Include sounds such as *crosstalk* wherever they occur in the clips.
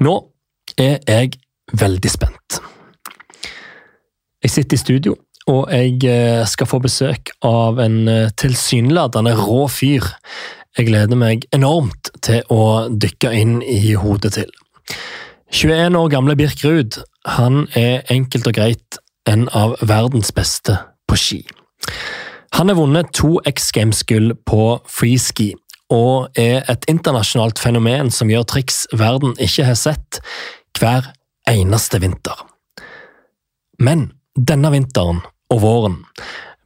Nå er jeg veldig spent. Jeg sitter i studio, og jeg eh, skal få besøk av en eh, tilsynelatende rå fyr. Jeg gleder meg enormt til å dykke inn i hodet til. 21 år gamle Birk Ruud han er enkelt og greit en av verdens beste på ski. Han har vunnet to X Games-gull på freeski, og er et internasjonalt fenomen som gjør triks verden ikke har sett hver eneste vinter. Men denne vinteren og våren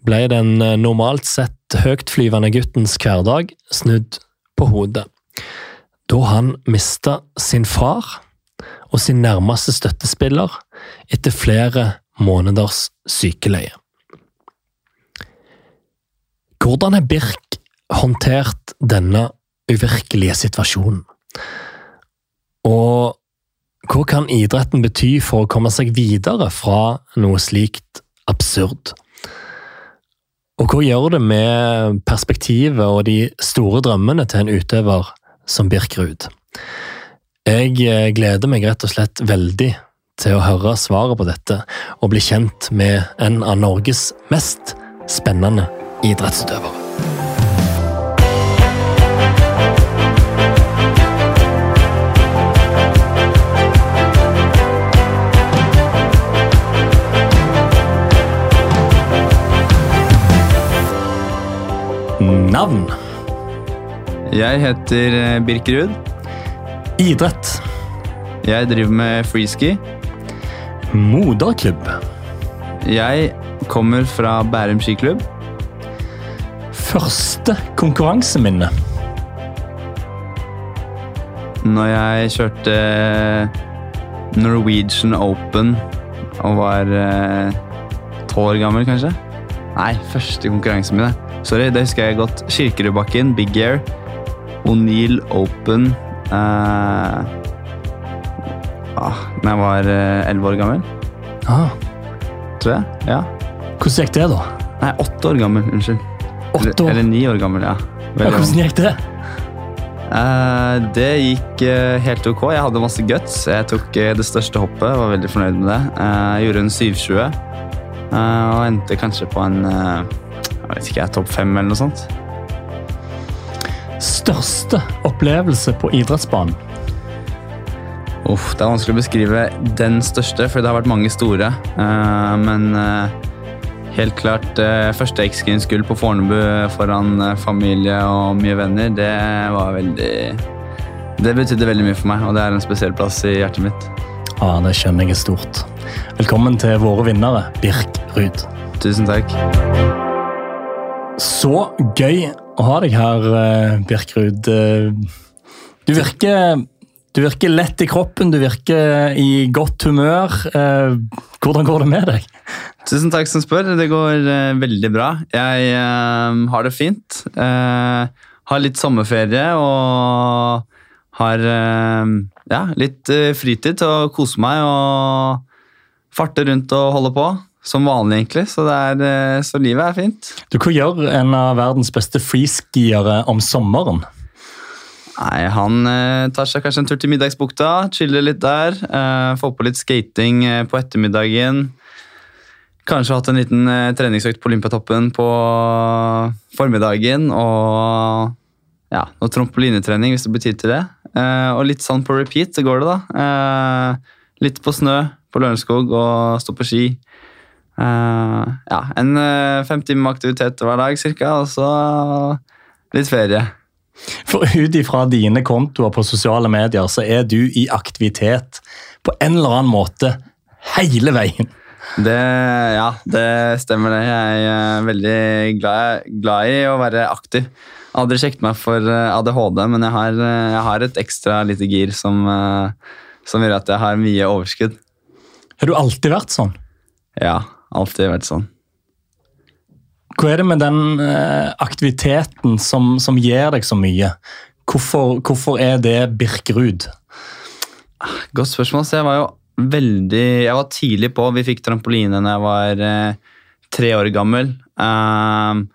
ble den normalt sett høytflyvende guttens hverdag snudd på hodet, da han mista sin far og sin nærmeste støttespiller etter flere måneders sykeleie. Hvordan er Birk håndtert denne uvirkelige situasjonen? Og hva kan idretten bety for å komme seg videre fra noe slikt absurd? Og hva gjør det med perspektivet og de store drømmene til en utøver som Birk Ruud? Jeg eh, gleder meg rett og slett veldig til å høre svaret på dette, og bli kjent med en av Norges mest spennende idrettsutøvere. Navn? Jeg heter Birkerud. Idrett? Jeg driver med freeski. Moderklubb? Jeg kommer fra Bærum skiklubb. Første konkurranseminne? Når jeg kjørte Norwegian Open og var eh, tolv år gammel, kanskje. Nei, første konkurransen min. Sorry, det husker jeg godt. Kirkerudbakken, Big Air, O'Neill Open eh, ah, Når jeg var eh, elleve år gammel, Ah, tror jeg. Ja. hvordan gikk det, da? Nei, åtte år gammel. Unnskyld. År? Eller, ni år gammel, ja. Ja, hvordan gikk det? Eh, det gikk eh, helt ok. Jeg hadde masse guts. Jeg tok eh, det største hoppet. Var veldig fornøyd med det. Eh, jeg gjorde en 720 eh, og endte kanskje på en jeg vet ikke, topp fem eller noe sånt. Største opplevelse på idrettsbanen? Uff, Det er vanskelig å beskrive den største, for det har vært mange store. Eh, men eh, helt klart eh, første X Games-gull på Fornebu foran familie og mye venner, det var veldig Det betydde veldig mye for meg, og det er en spesiell plass i hjertet mitt. Ja, det skjønner jeg er stort. Velkommen til våre vinnere, Birk Ruud. Tusen takk. Så gøy å ha deg her, eh, Birk Ruud. Eh, Du virker, du virker lett i kroppen, du virker i godt humør. Eh, Hvordan går det med deg? Tusen takk som spør. Det går veldig bra. Jeg har det fint. Har litt sommerferie og har ja, litt fritid til å kose meg og farte rundt og holde på. Som vanlig, egentlig. Så, det er, eh, så livet er fint. Du, Hva gjør en av verdens beste freeskiere om sommeren? Nei, Han eh, tar seg kanskje en tur til Middagsbukta, chiller litt der. Eh, får på litt skating eh, på ettermiddagen. Kanskje hatt en liten eh, treningsøkt på Olympiatoppen på formiddagen. Og ja, noe trampolinetrening hvis det blir tid til det. Eh, og litt sånn på repeat så går det, da. Eh, litt på snø på Lørenskog og stå på ski. Eh, ja, en eh, fem timer aktivitet hver dag cirka, og så litt ferie. For ut ifra dine kontoer på sosiale medier, så er du i aktivitet på en eller annen måte hele veien. Det, ja, det stemmer det. Jeg er veldig glad, glad i å være aktiv. Jeg aldri sjekket meg for eh, ADHD, men jeg har, jeg har et ekstra lite gir som, som gjør at jeg har mye overskudd. Har du alltid vært sånn? Ja, alltid vært sånn. Hva er det med den eh, aktiviteten som, som gir deg så mye? Hvorfor, hvorfor er det Birkerud? Godt spørsmål. Så jeg var jo veldig Jeg var tidlig på. Vi fikk trampoline da jeg var eh, tre år gammel. Um,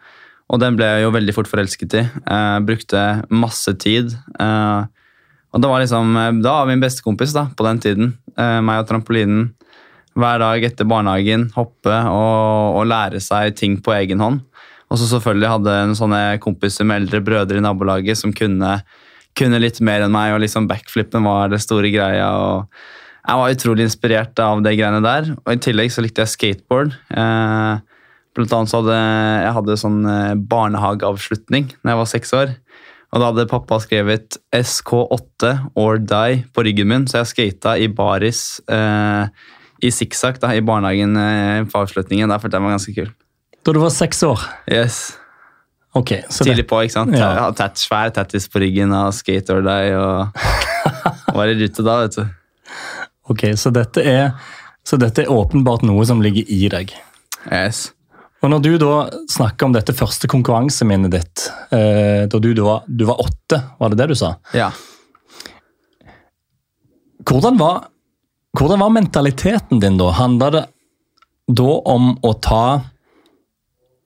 og den ble jeg jo veldig fort forelsket i. Uh, brukte masse tid. Uh, Og det var liksom, da var min bestekompis da, på den tiden. uh, meg og trampolinen. Hver dag etter barnehagen. Hoppe og, og lære seg ting på egen hånd. Og så selvfølgelig hadde en sånne kompiser med eldre brødre i nabolaget som kunne, kunne litt mer enn meg, og liksom backflippen var det store greia. og Jeg var utrolig inspirert av de greiene der. Og i tillegg så likte jeg skateboard. Eh, blant annet så hadde jeg hadde sånn eh, barnehageavslutning da jeg var seks år. Og da hadde pappa skrevet SK8 or die på ryggen min, så jeg skata i baris eh, i sikksakk i barnehagen eh, på avslutningen. Der følte jeg meg ganske kul. Da du var seks år? Yes. Ok, så Tidlig på, ikke sant? Ja. Tatt svær tattis på ryggen av skate or die. Og *laughs* var i rute da, vet du. Ok, så dette, er, så dette er åpenbart noe som ligger i deg. Yes. Og når du da snakker om dette første konkurranseminnet ditt, eh, da du, da var, du var åtte, var det det du sa? Ja. Hvordan var, hvordan var mentaliteten din da? Handla det da om å ta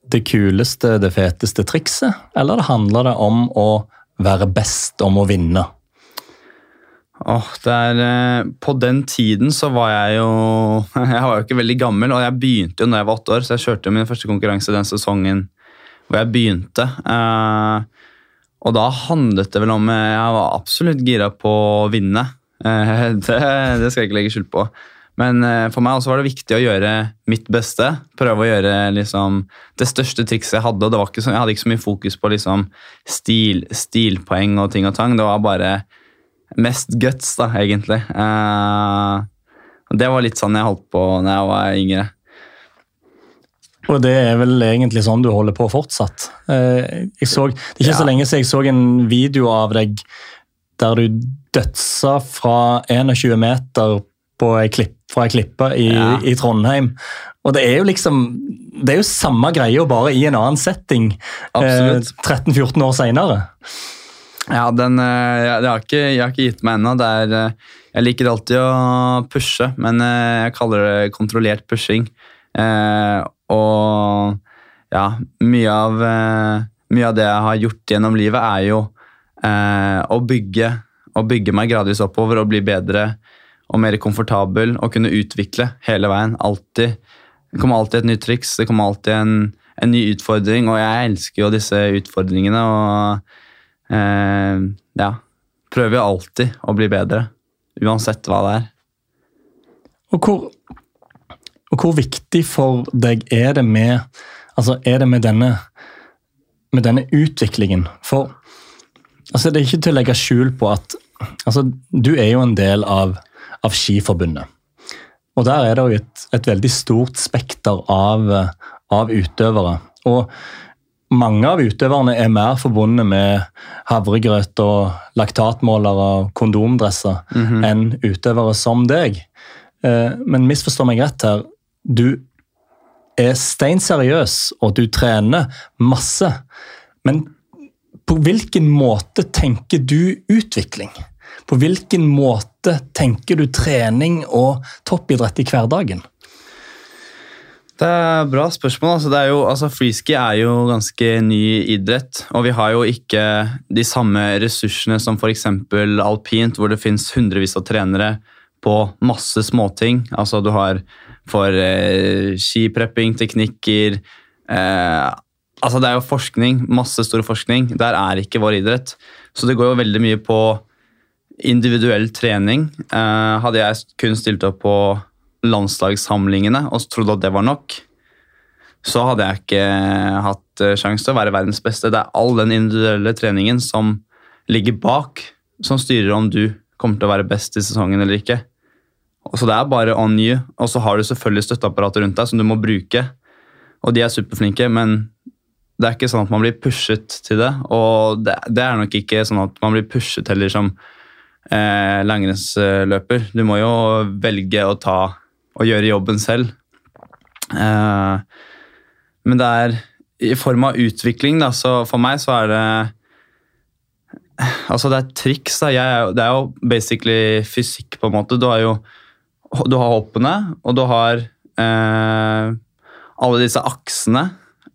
det kuleste, det feteste trikset, eller det handla det om å være best, om å vinne? Åh, det er, eh, på den tiden så var jeg jo *laughs* Jeg var jo ikke veldig gammel, og jeg begynte jo når jeg var åtte år, så jeg kjørte min første konkurranse den sesongen hvor jeg begynte. Eh, og da handlet det vel om eh, Jeg var absolutt gira på å vinne. Eh, *laughs* det, det skal jeg ikke legge skjul på. Men eh, for meg også var det viktig å gjøre mitt beste. Prøve å gjøre liksom, det største trikset jeg hadde. og det var ikke så, Jeg hadde ikke så mye fokus på liksom, stil, stilpoeng og ting og tang. Det var bare mest guts, da, egentlig. Eh, og det var litt sånn jeg holdt på når jeg var yngre. Og det er vel egentlig sånn du holder på fortsatt. Jeg så, det er ikke Ja. så lenge siden jeg så en video av deg der du dødsa fra 21 meter på ei klipp, fra ei klippe i, Ja. i Trondheim. Og det er jo liksom Det er jo samme greia, bare i en annen setting eh, 13-14 år seinere. Ja, den, eh, jeg, har ikke, jeg har ikke gitt meg ennå. Eh, Jeg liker alltid å pushe, men eh, jeg kaller det kontrollert pushing. Eh, og ja, mye av, mye av det jeg har gjort gjennom livet, er jo eh, å, bygge, og bygge meg gradvis oppover og bli bedre og mer komfortabel og kunne utvikle hele veien. Alltid. Det kommer alltid et nytt triks, det kommer alltid en, en ny utfordring, og jeg elsker jo disse utfordringene. og Eh, ja. Prøver jo alltid å bli bedre, uansett hva det er. Og hvor, og hvor viktig for deg er det med, altså er det med, denne, med denne utviklingen? For altså det er ikke til å legge skjul på at altså, du er jo en del av, av Skiforbundet. Og der er det jo et, et veldig stort spekter av, av utøvere. Og mange av utøverne er mer forbundet med havregrøt og laktatmålere og kondomdresser enn utøvere som deg. Eh, Men misforstå meg rett her. Du er steinseriøs, og du trener masse. Men på hvilken måte tenker du utvikling? På hvilken måte tenker du trening og toppidrett i hverdagen? Det er bra spørsmål. Altså, det er jo, altså, freeski er jo ganske ny idrett. Og vi har jo ikke de samme ressursene som f.eks. alpint, hvor det fins hundrevis av trenere på masse småting. Altså, du har for eh, skiprepping, teknikker eh, Altså, det er jo forskning. Masse stor forskning. Der er ikke vår idrett. Så det går jo veldig mye på individuell trening. Eh, hadde jeg kun stilt opp på landslagssamlingene og trodde at det var nok, så hadde jeg ikke hatt eh, sjanse til å være verdens beste. Det er all den individuelle treningen som ligger bak, som styrer om du kommer til å være best i sesongen eller ikke. Så det er bare on you, og så har du selvfølgelig støtteapparatet rundt deg som du må bruke. Og de er superflinke, men det er ikke sånn at man blir pushet til det. Og det, det er nok ikke sånn at man blir pushet heller som eh, langrennsløper. Du må jo velge å ta og gjøre jobben selv. Eh, men det er i form av utvikling, da, så for meg så er det Altså, det er triks, da. Jeg, det er jo basically fysikk, på en måte. Du har jo du har hoppene, og du har eh, alle disse aksene.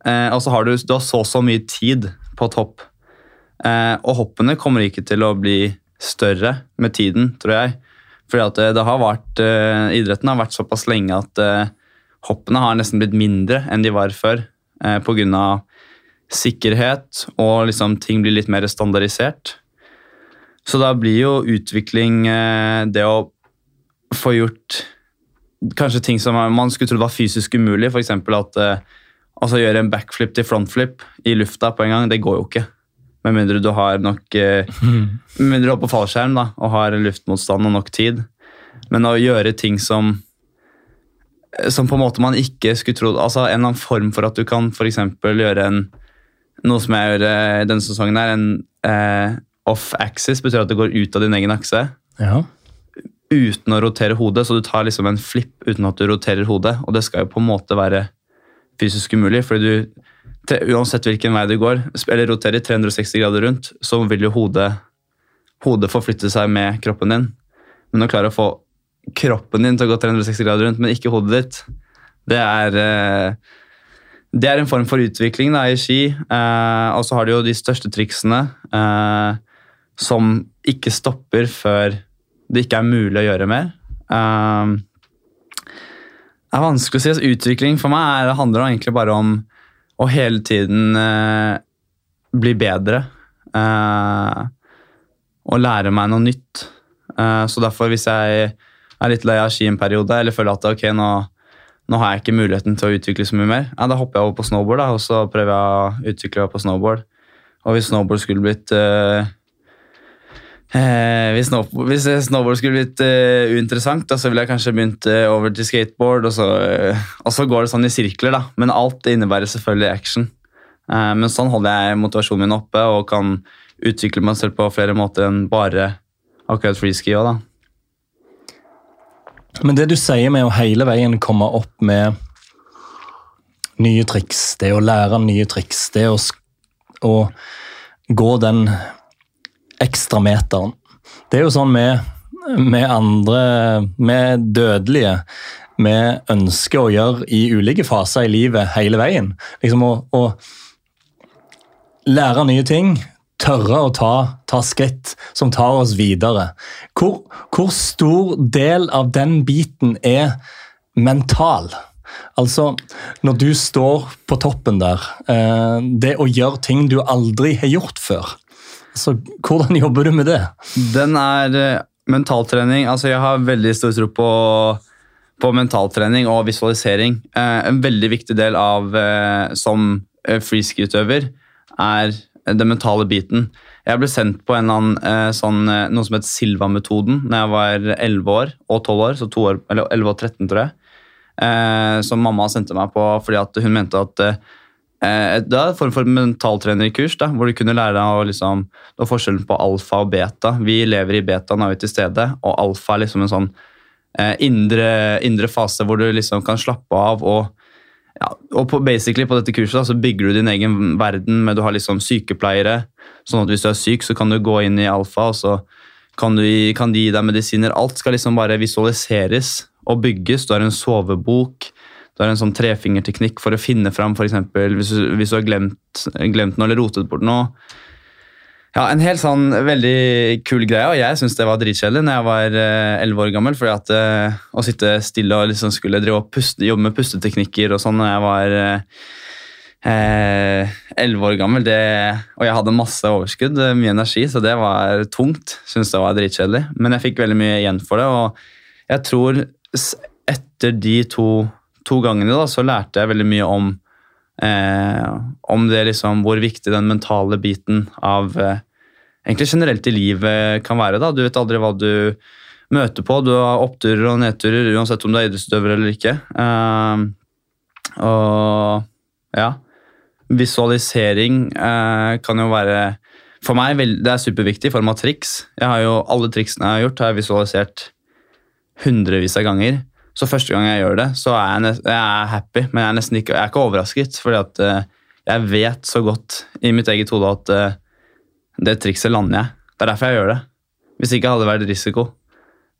Eh, og så har du, du har så så mye tid på topp. Eh, og hoppene kommer ikke til å bli større med tiden, tror jeg. Fordi at det, det har vært, eh, Idretten har vært såpass lenge at uh, hoppene har nesten blitt mindre enn de var før. Eh, Pga. sikkerhet og liksom ting blir litt mer standardisert. Så da blir jo utvikling uh, det å få gjort kanskje ting som man skulle trodd var fysisk umulig. F.eks. at altså gjøre en backflip til frontflip i lufta på en gang, det går jo ikke. Med mindre du har nok eh, Med *laughs* mindre du er på fallskjerm da, og har luftmotstand og nok tid. Men å gjøre ting som som på en måte man ikke skulle trodd altså En eller annen form for at du kan for gjøre en noe som jeg gjør eh, denne sesongen, her, en eh, off-axis, betyr at det går ut av din egen akse. Ja. Uten å rotere hodet, så du tar liksom en flipp uten at du roterer hodet. Og det skal jo på en måte være fysisk umulig, fordi du uansett hvilken vei du går, eller roterer 360 grader rundt, så vil jo hodet, hodet forflytte seg med kroppen din. Men å klare å få kroppen din til å gå 360 grader rundt, men ikke hodet ditt, det er eh, det er en form for utvikling da, i ski. Eh, og så har du jo de største triksene eh, som ikke stopper før det ikke er mulig å gjøre mer. Eh, det er vanskelig å si. Altså, utvikling for meg er, handler egentlig bare om å hele tiden eh, bli bedre. Eh, og lære meg noe nytt. Eh, så derfor, hvis jeg er litt lei av ski en periode, eller føler at ok, nå, nå, har jeg ikke muligheten til å utvikle så mye mer, ja, da hopper jeg over på snowboard da, og så prøver jeg å utvikle meg på snowboard. Og hvis snowboard skulle blitt uh, Eh, hvis, snowboard, hvis, snowboard skulle blitt uh, uinteressant, da, så ville jeg kanskje begynt uh, over til skateboard. Og så, uh, og så, går det sånn i sirkler, da. Men alt innebærer selvfølgelig action. men sånn holder jeg motivasjonen min oppe og kan utvikle meg selv på flere måter enn bare akkurat freeski òg, da. Men det du sier med å hele veien komme opp med nye triks, det å lære nye triks, det å, å gå den ekstrameteren. Det er jo sånn med, med andre med dødelige vi ønsker å gjøre i ulike faser i livet hele veien. Liksom å, å lære nye ting, tørre å ta, ta, skritt som tar oss videre. Hvor, hvor, stor del av den biten er mental? Altså, når du står på toppen der, eh, det å gjøre ting du aldri har gjort før. Så hvordan jobber du med det? Den er uh, mentaltrening. Altså, jeg har veldig stor tro på, på mentaltrening og visualisering. Uh, en veldig viktig del av uh, som freeski-utøver er den mentale biten. Jeg ble sendt på annen sånn, noe som het Silva-metoden da jeg var 11 år og 12 år, så år, eller 11 og 13, tror jeg. som mamma sendte meg på fordi hun mente at Eh, det er en form for mentaltrenerkurs da, hvor du kunne lære deg å liksom, det forskjellen på alfa og beta. Vi lever i beta når vi er til stede, og alfa er liksom en sånn eh, indre, indre, fase hvor du liksom kan slappe av. og ja, og på, basically på dette kurset da, så bygger du din egen verden, med du har liksom sykepleiere. sånn at Hvis du er syk, så kan du gå inn i alfa, og så kan, du, kan de gi deg medisiner. Alt skal liksom bare visualiseres og bygges. Du har en sovebok du har en sånn trefingerteknikk for å finne fram, f.eks. Hvis, hvis du har glemt, glemt noe eller rotet bort noe. Ja, En helt sånn veldig kul greie, og jeg syns det var dritkjedelig når jeg var eh, elleve år gammel. fordi at uh, Å sitte stille og liksom skulle drive og puste, jobbe med pusteteknikker og sånn når jeg var eh, elleve uh, år gammel, det, og jeg hadde masse overskudd, mye energi, så det var tungt. Syns det var dritkjedelig. Men jeg fikk veldig mye igjen for det, og jeg tror etter de to to gangene da, så lærte jeg veldig mye om, eh, om det liksom, hvor viktig den mentale biten av eh, egentlig generelt i livet kan være. da. Du vet aldri hva du møter på. Du har oppturer og nedturer uansett om du er idrettsutøver eller ikke. Eh, og ja Visualisering eh, kan jo være For meg det er superviktig i form av triks. Jeg har jo Alle triksene jeg har gjort, har jeg visualisert hundrevis av ganger. Så første gang jeg gjør det, så er jeg, jeg er happy, men jeg er nesten ikke, jeg er ikke overrasket. fordi at uh, jeg vet så godt i mitt eget hode at uh, det trikset lander jeg. Det er derfor jeg gjør det. Hvis ikke hadde det vært risiko.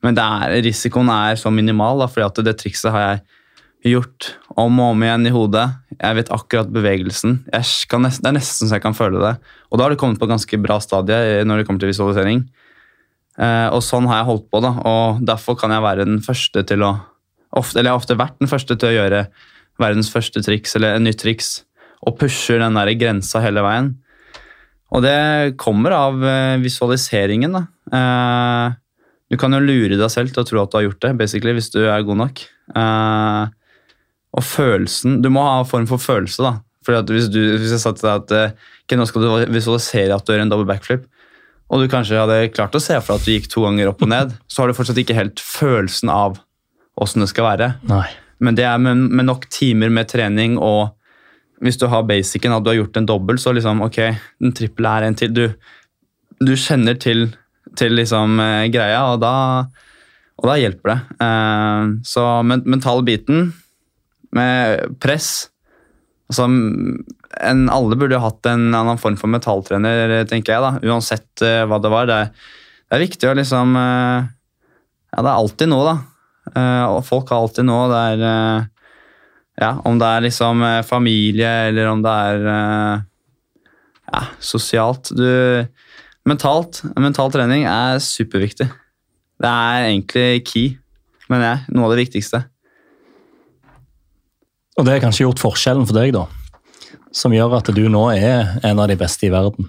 Men er, risikoen er så minimal, da, fordi at det trikset har jeg gjort om og om igjen i hodet. Jeg vet akkurat bevegelsen. Nesten, det er nesten så jeg kan føle det. Og da har det kommet på ganske bra stadie når det kommer til visualisering. Eh, og sånn har jeg holdt på, da, og derfor kan jeg være den første til å ofte, Eller jeg har ofte vært den første til å gjøre verdens første triks eller en nytt triks, og pusher den der grensa hele veien. Og det kommer av eh, visualiseringen, da. Eh, du kan jo lure deg selv til å tro at du har gjort det, basically, hvis du er god nok. Eh, og følelsen Du må ha en form for følelse, da. Fordi hvis, du, hvis jeg sa til deg at okay, nå skal du visualisere at du gjør en double backflip, og du kanskje hadde klart å se for deg at du gikk to ganger opp og ned, så har du fortsatt ikke helt følelsen av åssen det skal være. Nei. Men det er med, med nok timer med trening og hvis du har basicen, at du har gjort en dobbel, så liksom, ok, den trippel er en til. Du, du kjenner til, til liksom eh, greia, og da, og da hjelper det. Eh, så men, mentale biten med press altså, en, Alle burde jo hatt en annen form for metalltrener, tenker jeg, da, uansett eh, hva det var. Det det er viktig å liksom eh, Ja, det er alltid noe, da. Eh, og folk har alltid noe. Det er eh, ja, om det er liksom eh, familie, eller om det er ja, sosialt. Du, mentalt, mental trening er superviktig. Det er egentlig key, mener jeg. Noe av det viktigste. Og det har kanskje gjort forskjellen for deg, da. Som gjør at du nå er en av de beste i verden.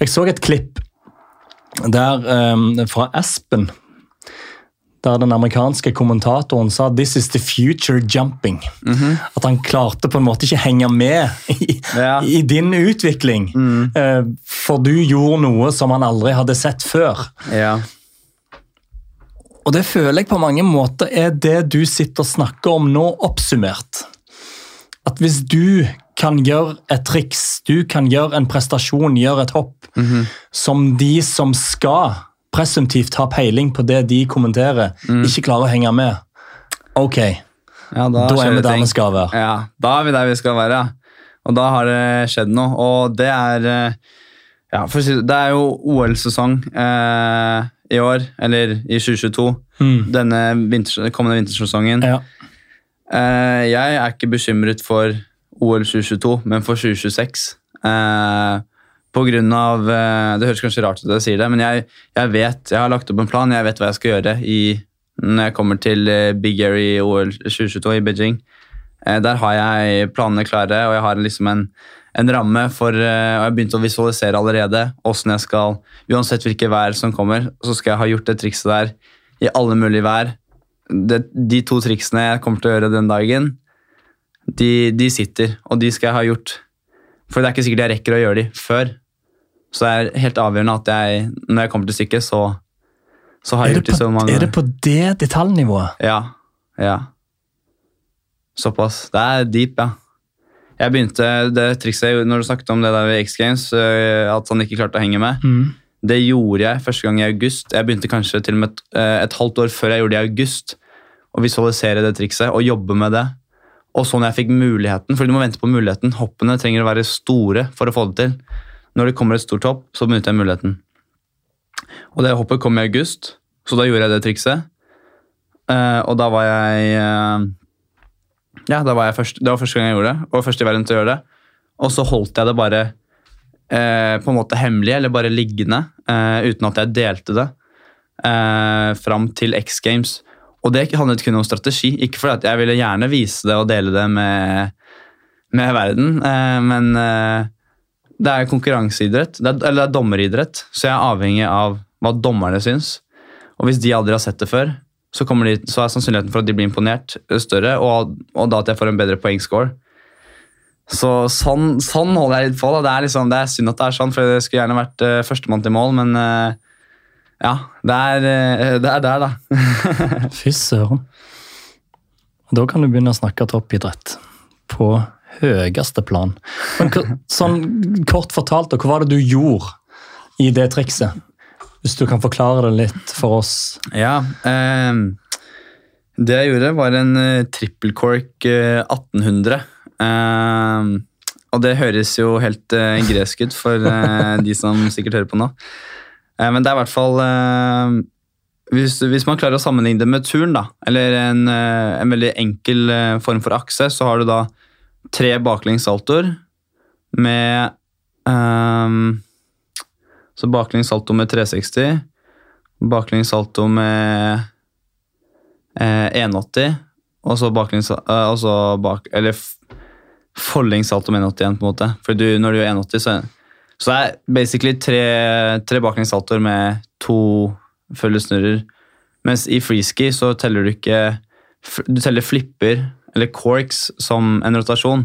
Jeg så et klipp der um, fra Aspen, der den amerikanske kommentatoren sa 'This is the future jumping'. At han klarte på en måte ikke henge med i, Ja. i din utvikling. Mm. for du gjorde noe som han aldri hadde sett før. Ja. Og det føler jeg på mange måter er det du sitter og snakker om nå, oppsummert. At hvis du kan gjøre et triks, du kan gjøre en prestasjon, gjøre et hopp, som de som skal presumptivt har peiling på det de kommenterer, ikke klarer å henge med, ok, ja da, da er vi der vi skal være. Ja, da er vi der vi skal være. ja. Og da har det skjedd noe. Og det er eh, ja, for det, det er jo OL-sesong eh, i år, eller i 2022. Mm. Denne vinter, kommende vintersesongen. Ja. Eh, jeg er ikke bekymret for OL 2022, men for 2026. Eh, på grunn av eh, Det høres kanskje rart ut at jeg sier det, men jeg, jeg vet, jeg har lagt opp en plan. Jeg vet hva jeg skal gjøre i, når jeg kommer til eh, Big Air i OL 2022 i Beijing. Eh, der har jeg planene klare, og jeg har liksom en, en ramme for Og jeg har begynt å visualisere allerede åssen jeg skal Uansett hvilke vær som kommer, så skal jeg ha gjort det trikset der i alle mulige vær. Det, de to triksene jeg kommer til å gjøre den dagen, de, de sitter, og de skal jeg ha gjort. For det er ikke sikkert jeg rekker å gjøre de før. Så det er helt avgjørende at jeg, når jeg kommer til stykket, så, så har jeg gjort de så mange er det på det detaljnivået? Ja. Ja. Såpass. Det er deep, ja. Jeg begynte det trikset når du snakket om det der ved X Games, øh, at han ikke klarte å henge med. Mm. Det gjorde jeg første gang i august. Jeg begynte kanskje til og med et, eh, et halvt år før jeg gjorde det i august, å visualisere det trikset og jobbe med det. Og så når jeg fikk muligheten, for du må vente på muligheten, hoppene trenger å være store for å få det til. Når det kommer et stort hopp, så benytter jeg muligheten. Og det hoppet kom i august, så da gjorde jeg det trikset. Eh, og da var jeg eh, Ja, da var jeg først, det var første gang jeg gjorde det, og først i verden til å gjøre det. Og så holdt jeg det bare eh, på en måte hemmelig, eller bare liggende, uten at jeg delte det, fram til X Games. Og det handlet kun om strategi, ikke fordi jeg ville gjerne vise det og dele det med, med verden, eh, men eh, det er konkurranseidrett, det er, eller det er dommeridrett, så jeg er avhengig av hva dommerne syns. Og hvis de aldri har sett det før, så, de, så er sannsynligheten for at de blir imponert større, og, og da at jeg får en bedre poengscore. Så sånn, sånn holder jeg litt på. Da. Det, er liksom, det er synd at det er sånn, for det skulle gjerne vært uh, førstemann til mål, men eh, ja, det er, eh, det er der, da. *laughs* Fy søren. Da kan du begynne å snakke toppidrett på høyeste plan. Men sånn kort fortalt, hva var det du gjorde i det trikset? Hvis du kan forklare det litt for oss. Ja, eh, det jeg gjorde var en uh, triple cork eh, 1800. Eh, og det høres jo helt eh, gresk ut for eh, de som sikkert hører på nå. Eh, men det er i hvert fall eh, hvis, hvis man klarer å sammenligne det med turn, da, eller en, eh, en veldig enkel form for akse, så har du da tre baklengs saltoer med um, Så baklengs salto med 360, baklengs salto med eh, 180, og så baklengs eh, bak, Eller f- salto med 180 igjen, på en måte. For du, når du gjør 180, så, så det er basically tre, tre baklengssaltoer med to følgesnurrer. Mens i freeski så teller du ikke Du teller flipper, eller corks, som en rotasjon.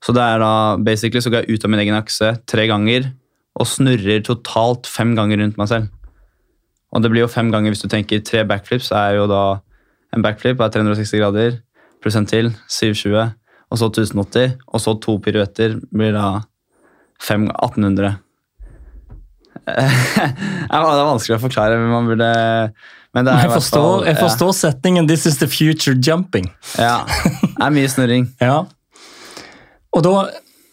Så det er da basically så går jeg ut av min egen akse tre ganger og snurrer totalt fem ganger rundt meg selv. Og det blir jo fem ganger hvis du tenker tre backflips, er jo da en backflip er 360 grader, pluss en til, 720, og så 1080, og så to piruetter blir da fem, 1800. *laughs* Det er vanskelig å forklare, men man burde men det er Jeg forstår, fall- jeg forstår setningen 'This is the future jumping'. Ja, det er mye snurring. *laughs* Ja. Og, da,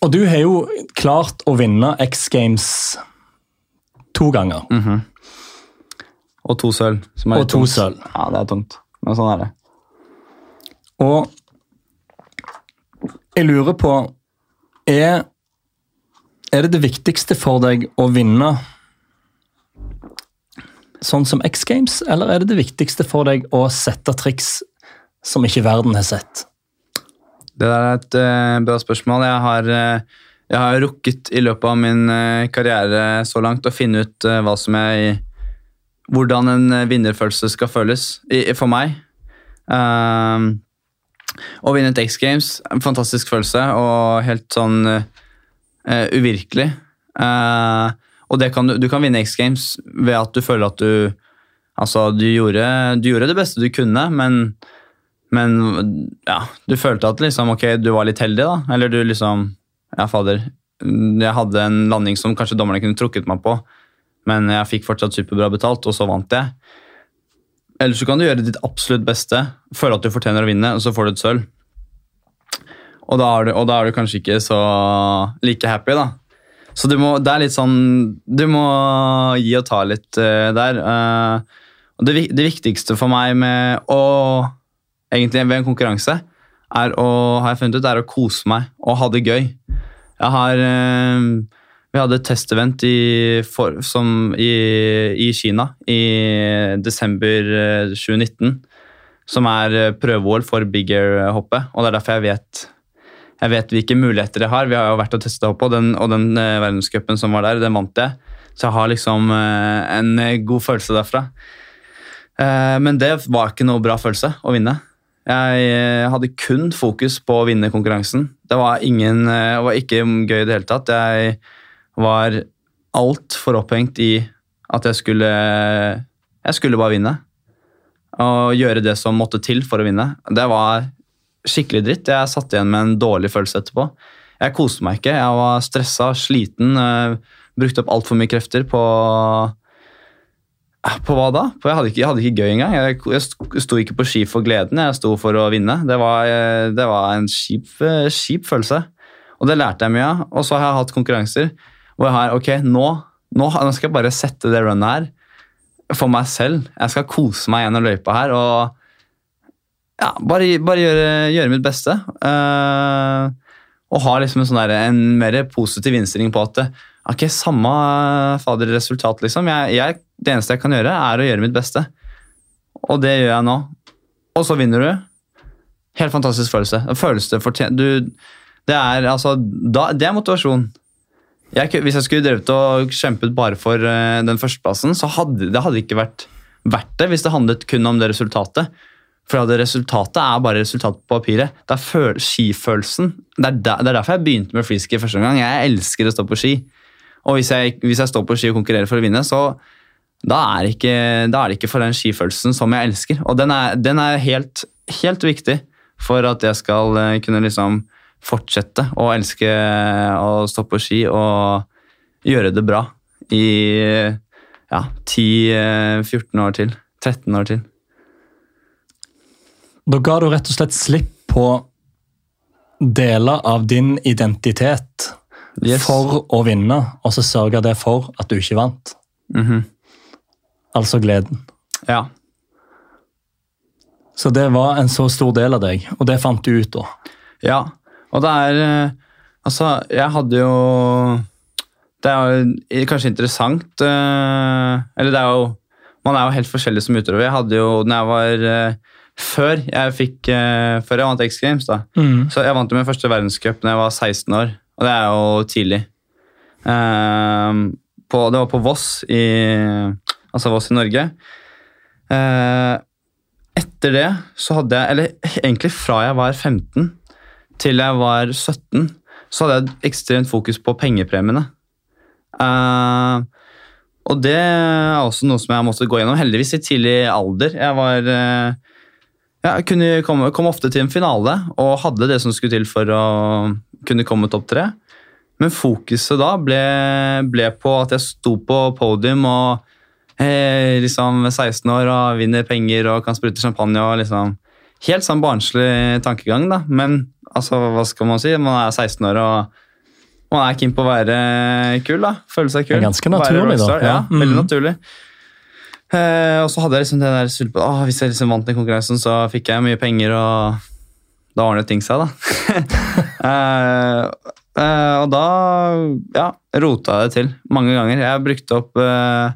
og du har jo klart å vinne X Games to ganger. Og to sølv. Som Og to sølv. Ja, det er tungt. Men sånn er det. Og jeg lurer på er, er det det viktigste for deg å vinne sånn som X Games, eller er det det viktigste for deg å sette triks som ikke verden har sett? Det der er et uh, bra spørsmål. Jeg har, uh, jeg har rukket i løpet av min uh, karriere så langt å finne ut hva som jeg Hvordan en vinnerfølelse skal føles i, for meg. Um, å vinne et X Games, en fantastisk følelse og helt sånn eh, uvirkelig. Uh, og kan, du kan vinne X Games ved at du føler at du Altså, du gjorde, du gjorde det beste du kunne, men men ja, du følte at liksom, ok, du var litt heldig, da. Eller du liksom Ja, fader. Jeg hadde en landing som kanskje dommerne kunne trukket meg på, men jeg fikk fortsatt superbra betalt, og så vant jeg. Eller så kan du gjøre ditt absolutt beste, føle at du fortjener å vinne, og så får du et sølv. Og da du, og da er du kanskje ikke så like happy, da. Så du må, det er litt sånn Du må gi og ta litt uh, der. Uh, og det, det viktigste for meg med å egentlig ved en konkurranse, er å, har jeg funnet ut, er å kose meg og ha det gøy. Jeg har uh, Vi hadde et testevent i, for, i, i Kina i desember eh, 2019, som er eh, prøve-OL for big air-hoppet. Og det er derfor jeg vet, jeg vet hvilke muligheter jeg har. Vi har jo vært og testa opp, og den, uh, verdenscupen som var der, den vant jeg. Så jeg har liksom uh, en eh, god følelse derfra. Uh, Men det var ikke noe bra følelse å vinne. Jeg hadde kun fokus på å vinne konkurransen. Det var, ingen, det var ikke gøy i det hele tatt. Jeg var altfor opphengt i at jeg skulle Jeg skulle bare vinne. Og gjøre det som måtte til for å vinne. Det var skikkelig dritt. Jeg satt igjen med en dårlig følelse etterpå. Jeg koste meg ikke. Jeg var stressa, sliten. eh, Brukte opp altfor mye krefter på Eh, På hva da? På, jeg hadde ikke, jeg hadde ikke gøy engang. Jeg, jeg sto- ikke på ski for gleden, jeg sto for å vinne. Det var, eh, det var en kjip, kjip følelse. Og det lærte jeg mye av. Og så har jeg hatt konkurranser hvor jeg har ok, nå, nå, nå skal jeg bare sette det runnet her for meg selv. Jeg skal kose meg gjennom løypa her og ja, bare, bare gjøre, gjøre mitt beste. Uh, og ha liksom en, sånn der, en mer positiv innstilling på at ok, samme fader resultat, liksom. Jeg, jeg, det eneste jeg kan gjøre, er å gjøre mitt beste. Og det gjør jeg nå. Og så vinner du. Helt fantastisk følelse. Det fortjent... Du, det er altså da, Det er motivasjon. Jeg, hvis jeg skulle drevet og kjempet bare for uh, den førsteplassen, så hadde det hadde ikke vært verdt det hvis det handlet kun om det resultatet. For resultatet er bare resultatet på papiret. Det er føl skifølelsen. Det er, der, det er derfor jeg begynte med freeski første gang. Jeg elsker å stå på ski. Og hvis jeg, hvis jeg står på ski og konkurrerer for å vinne, så da er, ikke, da er det ikke for den skifølelsen som jeg elsker. Og den er, den er helt, helt viktig for at jeg skal eh, kunne liksom fortsette å elske å stå på ski og gjøre det bra i ja, 10-14 år til. 13 år til. Da ga du rett og slett slipp på deler av din identitet Yes. for å vinne, og så sørga det for at du ikke vant. Mhm. Altså gleden. Ja. Så det var en så stor del av deg, og det fant du ut da. Ja, og det er eh, Altså, jeg hadde jo Det er jo kanskje interessant eh, Eller det er jo Man er jo helt forskjellig som utøver. Jeg hadde jo, når jeg var eh, Før jeg fikk uh, Før jeg vant X Games, da. Mm. Så jeg vant min første verdenscup da jeg var 16 år, og det er jo tidlig. Uh, på, det var på Voss i, altså Voss i Norge. Uh, etter det så hadde jeg Eller egentlig fra jeg var 15 til jeg var 17, så hadde jeg ekstremt fokus på pengepremiene. Uh, og det er også noe som jeg måtte gå gjennom, heldigvis i tidlig alder. Jeg var eh, jeg kunne komme, kom ofte til en finale og hadde det som skulle til for å kunne komme topp tre. Men fokuset da ble, ble på at jeg sto på podium og eh, liksom 16 år og vinner penger og kan sprute champagne og liksom Helt sånn barnslig tankegang, da. Men altså, hva skal man si? Man er 16 år og man er keen på å være kul, da. Føle seg kul. Det er ganske naturlig, da. Ja, mm. veldig naturlig. Eh, og så hadde jeg liksom det der sulp- Åh, Hvis jeg liksom vant den konkurransen, så fikk jeg mye penger, og da ordnet ting seg, da. *laughs* eh, eh, og da ja, rota jeg det til mange ganger. Jeg brukte opp eh,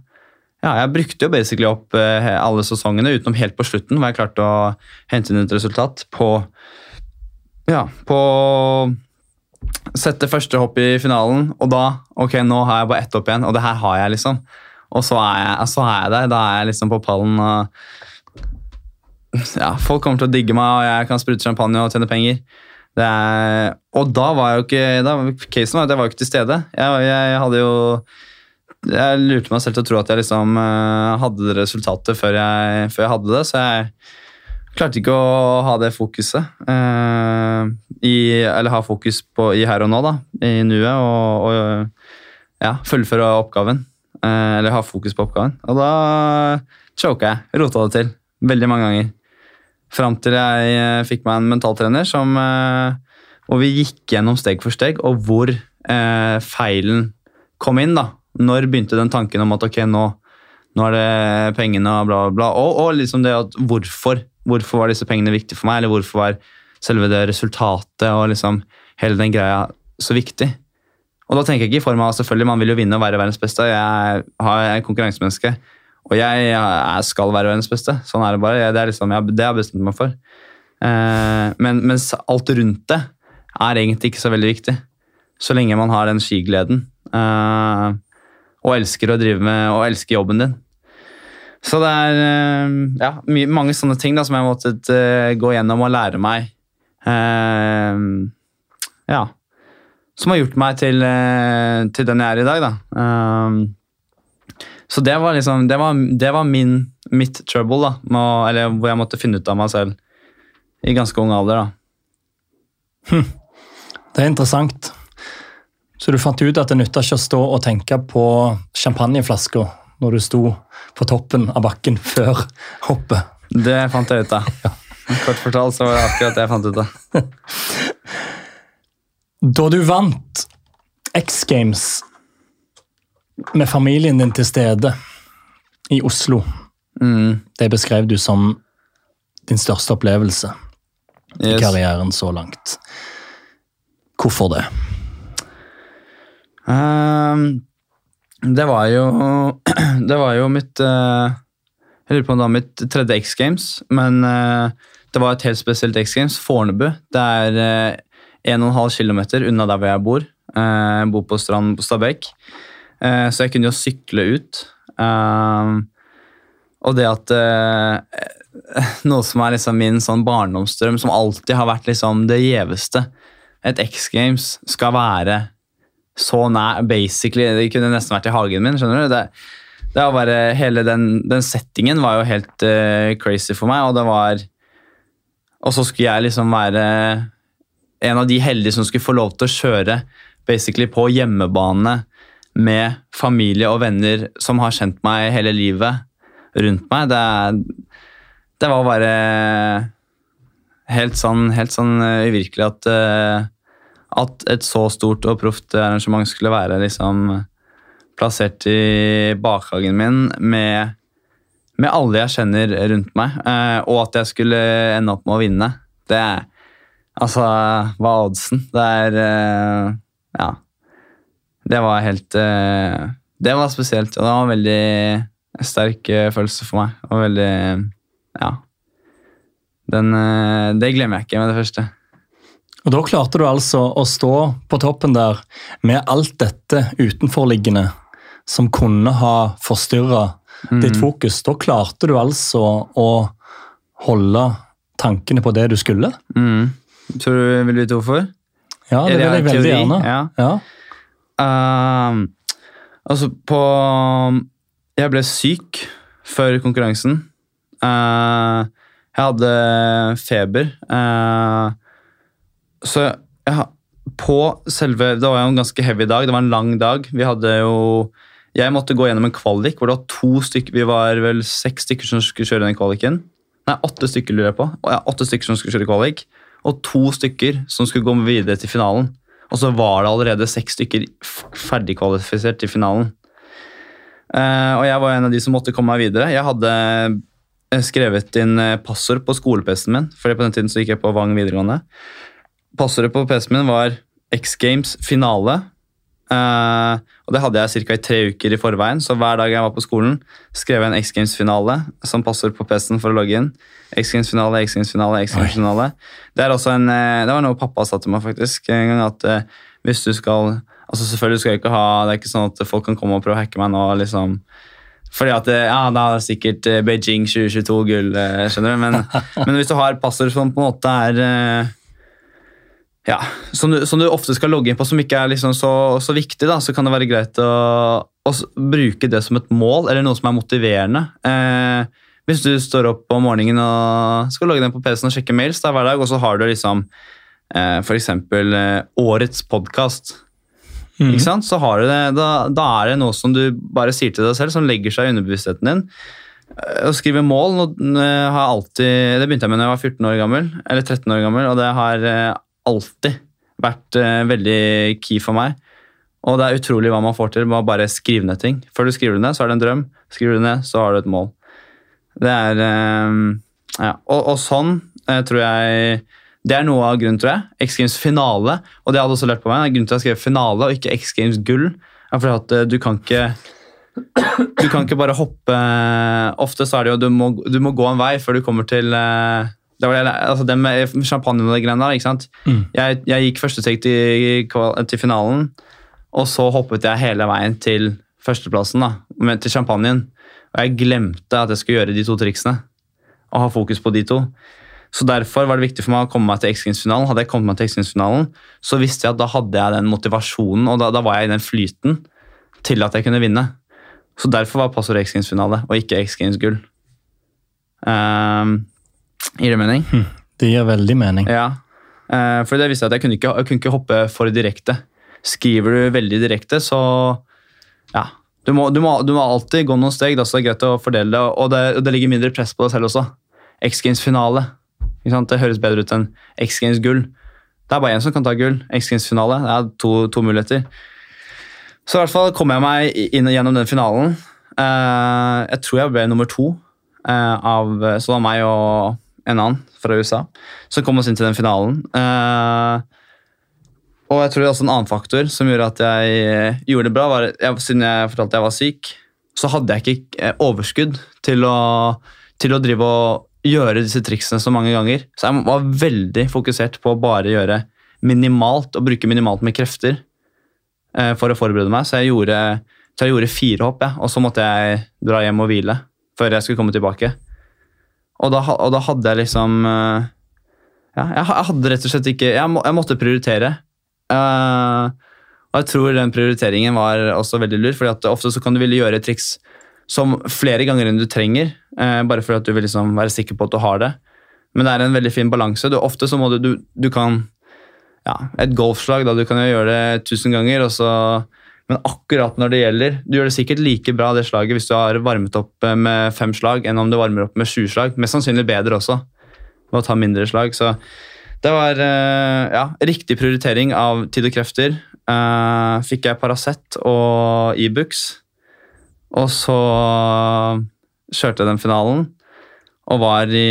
ja, jeg brukte jo basically opp eh, alle sesongene, utenom helt på slutten, hvor jeg klarte å hente inn et resultat på Ja, på Sette første hopp i finalen, og da Ok, nå har jeg bare ett opp igjen, og det her har jeg, liksom. Og så er jeg, så er jeg der. Da er jeg liksom på pallen. og ja, Folk kommer til å digge meg, og jeg kan sprute champagne og tjene penger. Er, og da var jeg jo ikke da, Casen var at jeg var jo ikke til stede. Jeg, jeg hadde jo Jeg lurte meg selv til å tro at jeg liksom eh, hadde resultatet før jeg, før jeg hadde det, så jeg klarte ikke å ha det fokuset. eh, i, eller ha fokus på i her og nå, da. I nuet, og, og ja, fullføre oppgaven. Eh, eller ha fokus på oppgaven. Og da choka jeg. Rota det til. Veldig mange ganger. Fram til jeg eh, fikk meg en mentaltrener som Og vi gikk gjennom steg for steg, og hvor eh, feilen kom inn. da. Når begynte den tanken om at ok, nå, nå er det pengene og bla, bla, bla. Og, og liksom det at hvorfor. Hvorfor var disse pengene viktige for meg, eller hvorfor var selve det resultatet og liksom hele den greia så viktig. Og da tenker jeg ikke i form av selvfølgelig man vil jo vinne og være verdens beste. Jeg er konkurransemenneske, og jeg, jeg skal være verdens beste. Sånn er det bare. Det er liksom, jeg, det har jeg bestemt meg for. Eh, men mens alt rundt det er egentlig ikke så veldig viktig. Så lenge man har den skigleden eh, og elsker å drive med og elsker jobben din. Så det er eh, ja, mange sånne ting da, som jeg måtte eh, gå gjennom og lære meg. Eh, ja. Som har gjort meg til, eh, til den jeg er i dag, da. Um, så det var liksom Det var, det var min, mitt trouble, da. Med eller hvor jeg måtte finne ut av meg selv i ganske ung alder, da. Det er interessant. Så du fant ut at det nytta ikke å stå og tenke på champagneflaska når du sto på toppen av bakken før hoppet. Det fant jeg ut av. Kort fortalt så var det akkurat det jeg fant ut av. *laughs* Da du vant X Games med familien din til stede i Oslo, Mm, det beskrev du som din største opplevelse i karrieren så langt. Hvorfor det? Um, det var jo *clears throat* Det var jo mitt eh, Jeg lurer på om det var mitt tredje X Games, men eh, det var et helt spesielt X Games. Fornebu. Det er eh, 1,5 km unna der hvor jeg bor. Eh, jeg bor på stranden på Stabekk, Eh, så jeg kunne jo sykle ut. Ehm, og det at eh, *laughs* Noe som er liksom min sånn barndomsdrøm, som alltid har vært liksom det gjeveste. Et X Games skal være så nær Basically, det kunne nesten vært i hagen min. skjønner du? Det, det var bare, Hele den, den settingen var jo helt uh, crazy for meg, og det var Og så skulle jeg liksom være en av de heldige som skulle få lov til å kjøre basically på hjemmebane med familie og venner som har kjent meg hele livet rundt meg. Det, det var bare helt sånn, helt sånn eh, uvirkelig at eh, at et så stort og proft arrangement skulle være liksom plassert i bakhagen min med, med alle jeg kjenner rundt meg, eh, og at jeg skulle ende opp med å vinne. Det er Altså, hva er oddsen? Det er eh, Ja. Det var helt eh, Det var spesielt, og det var en veldig sterk eh, følelse for meg. Og veldig Ja. Den, det glemmer jeg ikke med det første. Og Da klarte du altså å stå på toppen der med alt dette utenforliggende som kunne ha forstyrra ditt fokus. Da klarte du altså å holde tankene på det du skulle. Mm. Tror du vil vite hvorfor? Ja, det vil jeg veldig teori? gjerne. Ja. Ja. Uh, altså, på Jeg ble syk før konkurransen. Uh, jeg hadde feber. Uh, så jeg, på selve Det var jo en ganske heavy dag. Det var en lang dag. Vi hadde jo Jeg måtte gå gjennom en kvalik hvor det var to stykker Vi var vel seks stykker som skulle kjøre den kvaliken. Nei, åtte stykker lurer jeg på. Åtte stykker som skulle kjøre kvalik. Og to stykker som skulle gå videre til finalen. Og så var det allerede seks stykker ferdigkvalifisert til finalen. Uh, og jeg var en av de som måtte komme meg videre. Jeg hadde eh, skrevet inn eh, passord på skole-PC-en min, for på den tiden så gikk jeg på Vang videregående. Passordet på PC-en min var X Games finale. Uh, og det hadde jeg ca. i tre uker i forveien, så hver dag jeg var på skolen, skrev jeg en X Games-finale som passord på PC-en for å logge inn. X Games-finale, X Games-finale, X Games-finale. Det er også en, eh, det var noe pappa sa til meg faktisk en gang, at eh, hvis du skal altså Selvfølgelig skal jeg ikke ha Det er ikke sånn at folk kan komme og prøve å hacke meg nå. liksom fordi at eh, ja, da er det sikkert Beijing 2022 gull, eh, skjønner du. Men, *laughs* men hvis du har passord som på en måte er ja, som du, som du ofte skal logge inn på, som ikke er liksom så, så viktig, da, så kan det være greit å, å bruke det som et mål, eller noe som er motiverende. Eh, hvis du står opp om morgenen og skal logge deg på PC-en og sjekke mails da, hver dag, og så har du liksom eh, f.eks. Eh, årets podkast. mm. Ikke sant? Så har du det, da, da er det noe som du bare sier til deg selv, som legger seg i underbevisstheten din. Eh, Å skrive mål har alltid, Det begynte jeg med da jeg var 14 år gammel, eller 13 år gammel, og det har eh, alltid vært veldig key for meg. Og det er utrolig hva man får til med å bare skrive ned ting. Før du skriver det ned, så er det en drøm. Skriver du ned, så har du et mål. Det er eh, ja. og, og sånn eh, tror jeg Det er noe av grunnen, tror jeg. X Games finale, og det hadde også lært på meg, grunnen til at jeg skrev finale og ikke X Games gull, er fordi at eh, du kan ikke du kan ikke bare hoppe Ofte så er det jo du må, du må gå en vei før du kommer til eh, det var det, altså det med champagne og de greiene der. ikke sant? Mm. Jeg, jeg gikk første steg til, til finalen, og så hoppet jeg hele veien til førsteplassen, da, med, til champagnen. Og jeg glemte at jeg skulle gjøre de to triksene, og ha fokus på de to. Så Derfor var det viktig for meg å komme meg til X Games-finalen. Hadde jeg kommet meg til X Games-finalen, så visste jeg at da hadde jeg den motivasjonen, og da, da var jeg i den flyten til at jeg kunne vinne. Så derfor var passordet X Games-finale, og ikke X Games-gull. Um, gir det mening? Det gir veldig mening. Ja. uh, for det visste jeg at jeg kunne, ikke, jeg kunne ikke hoppe for direkte. Skriver du veldig direkte, så ja. Du må, du må, du må alltid gå noen steg, da, så det er greit å fordele det. Og det, og det ligger mindre press på deg selv også. X Games-finale. Det høres bedre ut enn X Games-gull. Det er bare én som kan ta gull. X Games-finale. Det er to, to muligheter. Så i hvert fall kom jeg meg inn gjennom den finalen. Eh, jeg tror jeg ble nummer to. eh, av, så det var meg og en annen fra USA som kom oss inn til den finalen. Eh, og jeg tror det er også en annen faktor som gjorde at jeg eh, gjorde det bra, var jeg, siden jeg fortalte jeg var syk, så hadde jeg ikke eh, overskudd til å, til å drive og gjøre disse triksene så mange ganger. Så jeg var veldig fokusert på å bare gjøre minimalt og bruke minimalt med krefter eh, for å forberede meg. Så jeg gjorde, så jeg gjorde fire hopp, ja. og så måtte jeg dra hjem og hvile før jeg skulle komme tilbake. Og da, og da hadde jeg liksom eh, Ja, jeg hadde rett og slett ikke Jeg, må, jeg måtte prioritere. Eh, og jeg tror den prioriteringen var også veldig lur, fordi at ofte så kan du ville gjøre triks som flere ganger enn du trenger, eh, bare for at du vil liksom være sikker på at du har det. Men det er en veldig fin balanse. Du, ofte så må du, du, du kan ja, Et golfslag, da du kan jo gjøre det tusen ganger, og så men akkurat når det gjelder Du gjør det sikkert like bra det slaget hvis du har varmet opp eh, med fem slag, enn om du varmer opp med sju slag. Mest sannsynlig bedre også, ved å ta mindre slag. Så det var eh, ja, riktig prioritering av tid og krefter. Eh, fikk jeg Paracet og Ibux, og så kjørte jeg den finalen, og var i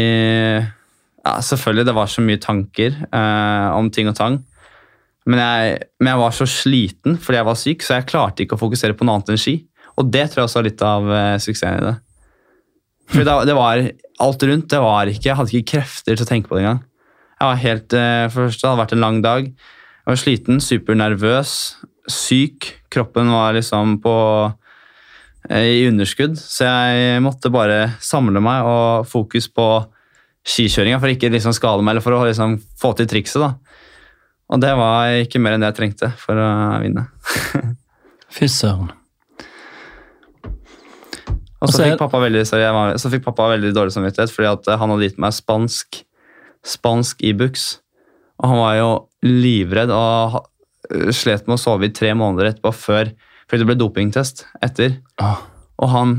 ja, Selvfølgelig, det var så mye tanker eh, om ting og tang. Men jeg, men jeg var så sliten fordi jeg var syk, så jeg klarte ikke å fokusere på noe annet enn ski. Og det tror jeg også var litt av eh, suksessen i det. For det var alt rundt. det var ikke, Jeg hadde ikke krefter til å tenke på det engang. Jeg var helt, eh, for det første, det hadde vært en lang dag. Jeg var sliten, supernervøs, syk. Kroppen var liksom på eh, i underskudd, så jeg måtte bare samle meg og fokus på skikjøringa for ikke liksom skade meg eller for å liksom få til trikset. da. Og det var ikke mer enn det jeg trengte for å vinne. *laughs* Fy søren. Og så fikk, pappa veldig, sorry, var, så fikk pappa veldig dårlig samvittighet fordi at han hadde gitt meg spansk spansk Ibux. Og han var jo livredd og slet med å sove i tre måneder etterpå før fordi det ble dopingtest etter. Ah. Og han,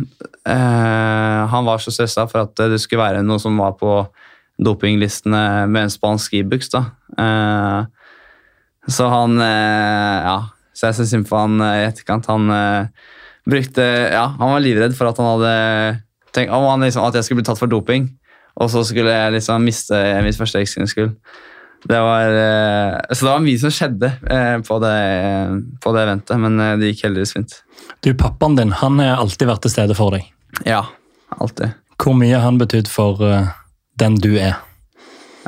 eh, han var så stressa for at det skulle være noe som var på dopinglistene med en spansk Ibux. E Eh, så han eh, Ja, så jeg syns synd på han eh, i etterkant. Han eh, brukte Ja, han var livredd for at han hadde tenkt om han liksom, at jeg skulle bli tatt for doping. Og så skulle jeg liksom miste mitt første ekskvinneskull. Det var, eh, så det var mye som skjedde eh, på det, på det eventet, men eh, det gikk heldigvis fint. Du, Pappaen din han har alltid vært til stede for deg. Ja, alltid. Hvor mye har han betydd for den du er?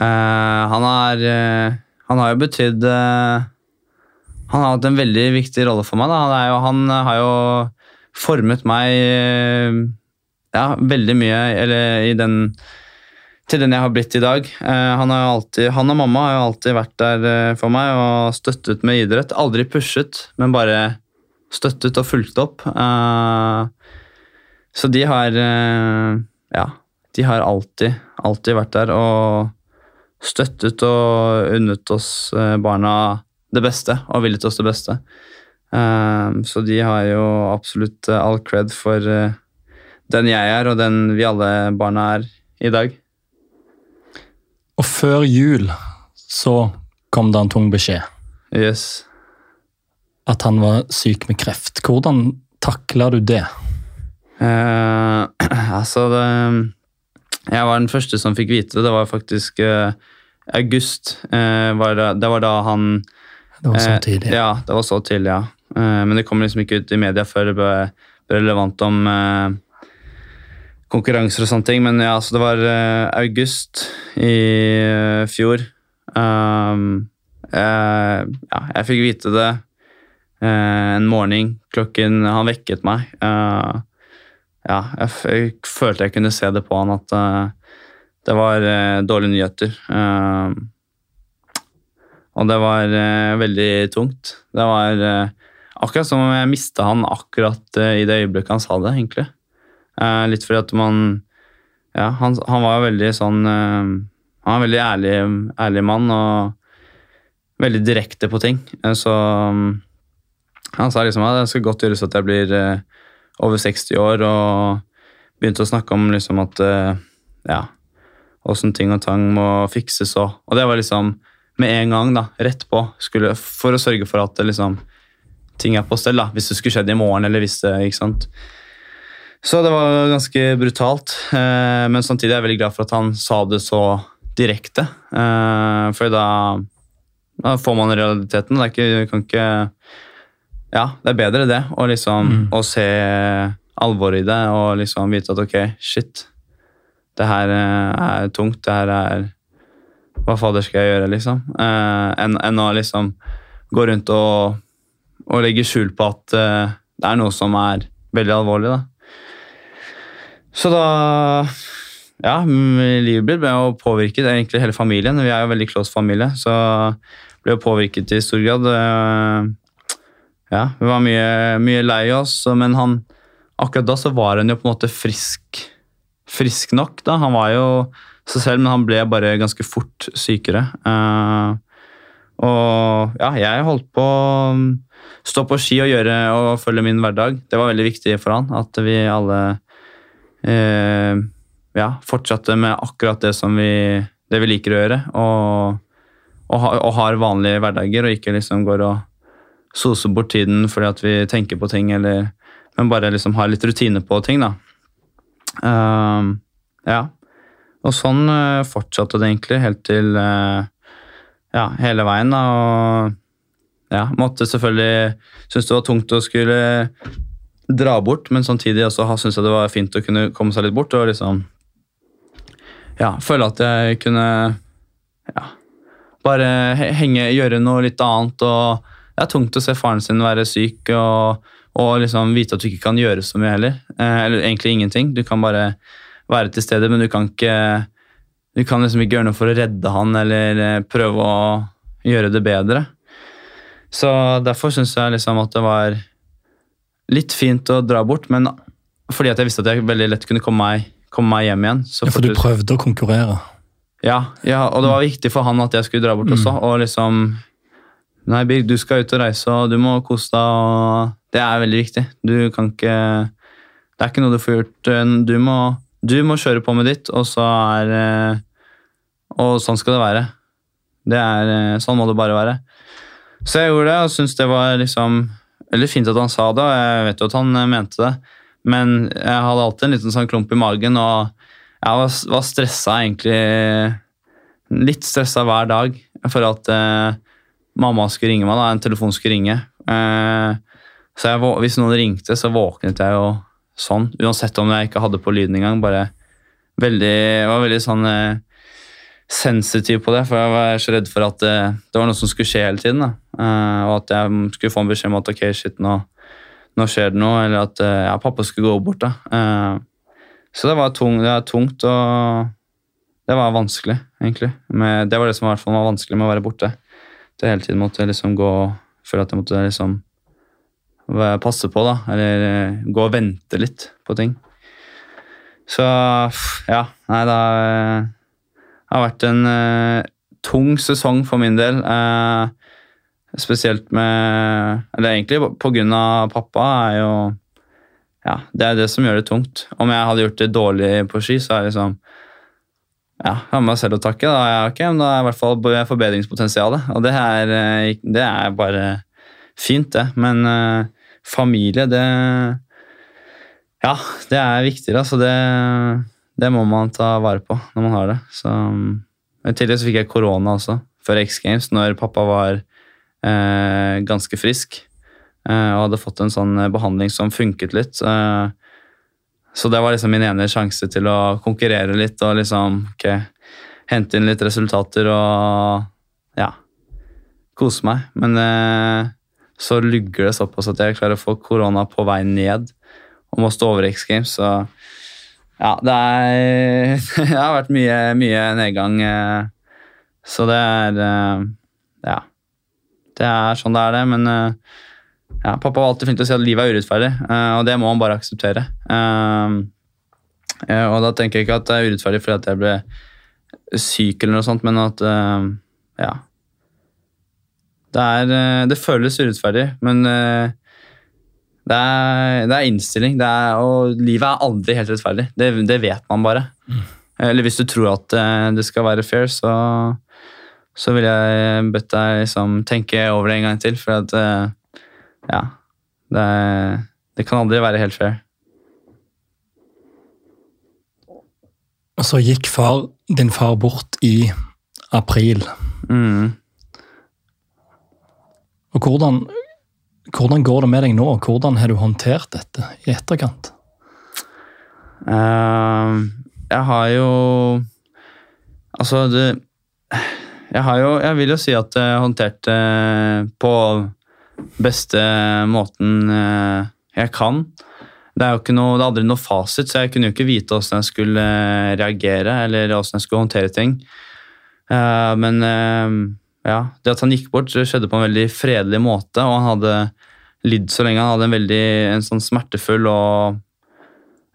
Eh, han, eh, han har jo betydd Han har hatt en veldig viktig rolle for meg. Han, er jo, han har jo formet meg ja, veldig mye eller, i den, til den jeg har blitt i dag. Eh, han, alltid, han og mamma har jo alltid vært der eh, for meg og støttet med idrett. Aldri pushet, men bare støttet og fulgt opp. Eh, så de har Ja, de har alltid, alltid vært der og støttet og unnet oss barna det beste og villet oss det beste. Så de har jo absolutt all cred for den jeg er, og den vi alle barna er i dag. Og før jul så kom det en tung beskjed. Yes. At han var syk med kreft. Hvordan takla du det? Eh, *clears throat* altså det, Jeg var den første som fikk vite det. Det var faktisk eh, august. Eh, var det, det var da han Det var så Eh, tidlig. Ja, det var så tidlig, ja. Eh, men det kom liksom ikke ut i media før det ble, ble relevant om eh, konkurranser og sånne ting. Men ja, så det var eh, august i eh, fjor. Um, jeg, ja, jeg fikk vite det eh, en morgen. Klokken Han vekket meg. Uh, ja, jeg, jeg følte jeg kunne se det på han at uh, det var uh, dårlige nyheter. Eh, og det var eh, veldig tungt. Det var eh, akkurat som om jeg mista han akkurat eh, i det øyeblikket han sa det, egentlig. Eh, litt fordi at man Ja, han, han var jo veldig sånn eh, Han var en veldig ærlig, ærlig mann og veldig direkte på ting. Eh, så mm, han sa liksom at det skal godt gjøres at jeg blir eh, over 60 år, og begynte å snakke om liksom at eh, ja, åssen ting og tang må fikses og Og det var liksom med en gang, da, rett på, skulle, for å sørge for at liksom, ting er på stell. da, Hvis det skulle skjedd i morgen, eller hvis det ikke sant. Så det var ganske brutalt, eh, men samtidig er jeg veldig glad for at han sa det så direkte. Eh, for da, da får man realiteten. Det er ikke, kan ikke Ja, det er bedre det, å liksom, Mm. å se alvoret i det og liksom vite at ok, shit, det her eh, er tungt, det her er hva fader skal jeg gjøre, liksom? Enn å liksom gå rundt og, og legge skjul på at det er noe som er veldig alvorlig, da. Så da Ja, m- livet ble jo påvirket, egentlig hele familien. Vi er jo veldig close familie, så ble jo påvirket i stor grad. Eh, ja, vi var mye, mye lei oss, men han akkurat da så var han jo på en måte frisk, frisk nok. da. Han var jo seg selv, men han ble bare ganske fort sykere. Eh, og ja, jeg holdt på å stå på ski og gjøre og følge min hverdag. Det var veldig viktig for han, at vi alle eh, ja, fortsatte med akkurat det som vi, det vi liker å gjøre. Og, og, og har vanlige hverdager, og ikke liksom går og soser bort tiden fordi at vi tenker på ting, eller, men bare liksom har litt rutine på ting. da. Eh, ja. Og sånn eh, fortsatte det egentlig helt til eh, ja, hele veien. Da, og ja, måtte selvfølgelig synes det var tungt å skulle dra bort, men samtidig også syns jeg det var fint å kunne komme seg litt bort. og liksom ja, føle at jeg kunne ja, bare henge, gjøre noe litt annet. og Det er tungt å se faren sin være syk og, og liksom vite at du ikke kan gjøre så mye heller. Eh, eller egentlig ingenting. Du kan bare være til stede, men du kan ikke du kan liksom ikke gjøre noe for å redde han eller eh, prøve å gjøre det bedre. Så derfor syns jeg liksom at det var litt fint å dra bort, men fordi at jeg visste at jeg veldig lett kunne komme meg komme meg hjem igjen. ja, For du prøvde å konkurrere? Ja, ja, og det var viktig for han at jeg skulle dra bort mm. også. og liksom Nei, Birg, du skal ut og reise, og du må kose deg. og Det er veldig viktig. Du kan ikke Det er ikke noe du får gjort. Du må, du må kjøre på med ditt, og så er Og sånn skal det være. Det er, sånn må det bare være. Så jeg gjorde det, og syntes det var liksom veldig fint at han sa det, og jeg vet jo at han mente det. Men jeg hadde alltid en liten sånn klump i magen, og jeg var, var stressa egentlig Litt stressa hver dag for at eh, mamma skulle ringe meg, da, en telefon skulle ringe. Eh, så jeg, hvis noen ringte, så våknet jeg jo sånn, uansett om jeg ikke hadde på lyden engang. bare veldig, var veldig sånn eh, sensitiv på det, for jeg var så redd for at det, eh, det var noe som skulle skje hele tiden. da. Eh, og at jeg skulle få en beskjed om at ok, shit, nå nå skjer det noe, eller at uh, ja, pappa skulle gå bort. da. Uh, så det var, tung, det var tungt, og det var vanskelig, egentlig. Men det var det som var, var vanskelig med å være borte. Det hele tiden måtte jeg liksom gå Føle at jeg måtte liksom passe på, da. Eller gå og vente litt på ting. Så ja, nei, det har vært en uh, tung sesong for min del. Uh, Spesielt med Eller egentlig på grunn av pappa er jo Ja, det er det som gjør det tungt. Om jeg hadde gjort det dårlig på ski, så er det liksom Ja, jeg har meg selv å takke. Da, ja, okay, men da er i hvert fall forbedringspotensialet. Og det er, eh, det er bare fint, det. Men uh, familie, det Ja, det er viktigere. Altså det, det må man ta vare på når man har det. Så, I tillegg så fikk jeg korona også, før X Games, når pappa var eh, ganske frisk. Eh, og hadde fått en sånn eh, behandling som funket litt. Eh, så det var liksom min ene sjanse til å konkurrere litt og liksom okay, hente inn litt resultater og ja kose meg. Men eh, så lugger det såpass at jeg klarer å få korona på vei ned og må stå over X Games. Så ja, det, er, *laughs* det har vært mye, mye nedgang. Eh, så det er Ja. Det er sånn det er, det. Men uh, ja, pappa var alltid flink til å si at livet er urettferdig, og det må man bare akseptere. Og da tenker jeg ikke at det er urettferdig fordi at jeg ble syk, eller noe sånt, men at ja. Det, er, det føles urettferdig, men det er, det er, innstilling. Det er, og livet er aldri helt rettferdig. Det, det vet man bare. Mm. Eller hvis du tror at det skal være fair, så så vil jeg bedt deg liksom tenke over det en gang til. For at uh, ja, det, det, kan aldri være helt fair. Og så gikk far, din far bort i april. Mm. Og hvordan, hvordan, går det med deg nå? Hvordan har du håndtert dette i etterkant? Uh, jeg har jo Altså, det jeg, jo, jeg vil jo si at jeg håndterte på beste måten eh, jeg kan. Det er jo ikke noe, det aldri noe fasit, så jeg kunne jo ikke vite hvordan jeg skulle eh, reagere eller hvordan jeg skulle håndtere ting. Eh, men ja, det at han gikk bort, skjedde på en veldig fredelig måte, og han hadde lidd så lenge. Han hadde en veldig en sånn smertefull og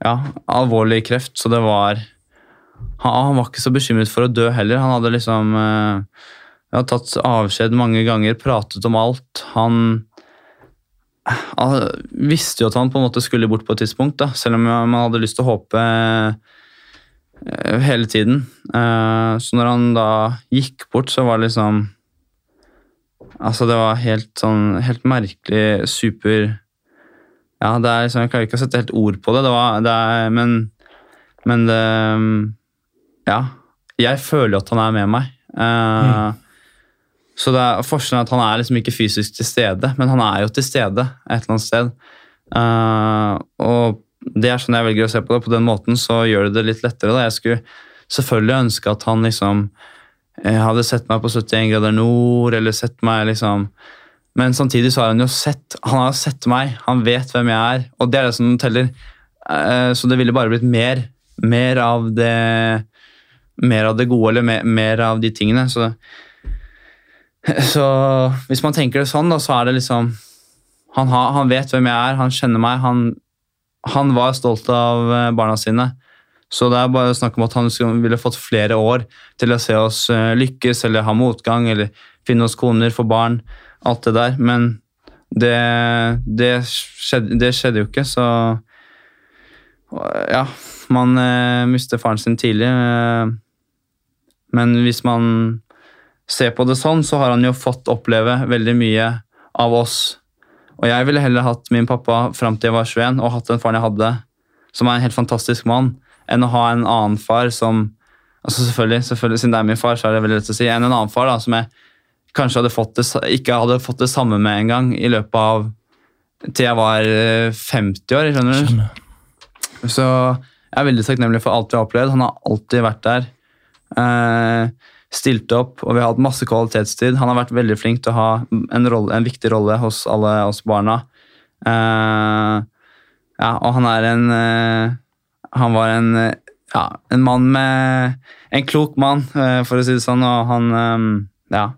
ja, alvorlig kreft, så det var han, var ikke så bekymret for å dø heller. Han hadde liksom eh, hadde tatt avskjed mange ganger, pratet om alt. Han, han, visste jo at han på en måte skulle bort på et tidspunkt, da, selv om man hadde lyst til å håpe eh, hele tiden. Eh, så når han da gikk bort, så var det liksom Altså, det var helt sånn Helt merkelig, super Ja, det er liksom Jeg klarer ikke å sette helt ord på det, det, var, det er, men, men det ja. Jeg føler jo at han er med meg. Uh, mm. Så det er forskjellen at han er liksom ikke fysisk til stede, men han er jo til stede et eller annet sted. Uh, og det er sånn jeg velger å se på det. På den måten så gjør det det litt lettere. Da. Jeg skulle selvfølgelig ønske at han liksom eh, hadde sett meg på 71 grader nord, eller sett meg liksom Men samtidig så har han jo sett Han har sett meg, han vet hvem jeg er, og det er det som teller. Eh, så det ville bare blitt mer. Mer av det Mer av det gode, eller mer, mer av de tingene. Så, så hvis man tenker det sånn, da, så er det liksom han, har, han vet hvem jeg er, han kjenner meg. Han, han var stolt av eh, barna sine. Så det er bare snakk om at han ville fått flere år til å se oss eh, lykkes eller ha motgang eller finne oss koner, få barn, alt det der. Men det, det, skjedde, det skjedde, jo ikke, så Ja, man eh, mister faren sin tidlig. Eh, men hvis man ser på det sånn, så har han jo fått oppleve veldig mye av oss og jeg ville heller hatt min pappa fram til jeg var 21 og hatt den faren jeg hadde, som er en helt fantastisk mann, enn å ha en annen far som altså selvfølgelig, selvfølgelig, Siden det er min far, så er det veldig lett å si. Enn en annen far da, som jeg kanskje hadde fått det, ikke hadde fått det samme med en gang i løpet av til jeg var 50 eh, år. skjønner du? Skjønner. Så jeg er veldig takknemlig for alt vi har opplevd. Han har alltid vært der. Eh, stilt opp, og vi har hatt masse kvalitetstid. Han har vært veldig flink til å ha en, rolle, en viktig rolle hos alle oss barna. Eh, ja, og han er en uh, Han var en, uh, ja, en mann med En klok mann, for å si det sånn, og han um, Ja.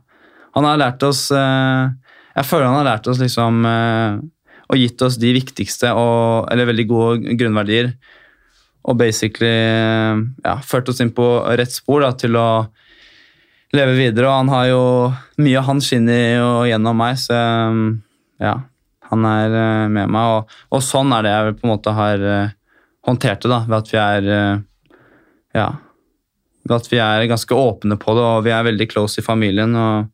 Han har lært oss Jeg føler han har lært oss liksom Og gitt oss de viktigste og Eller veldig gode grunnverdier. Og basically ja, ført oss inn på rett spor da, til å leve videre. Og han har jo mye av han skinner jo gjennom meg, så ja. Han er med meg, og, og, sånn er det jeg på en måte har håndtert det, da, ved at vi er uh, Ja. Ved at vi er ganske åpne på det, og vi er veldig close i familien. og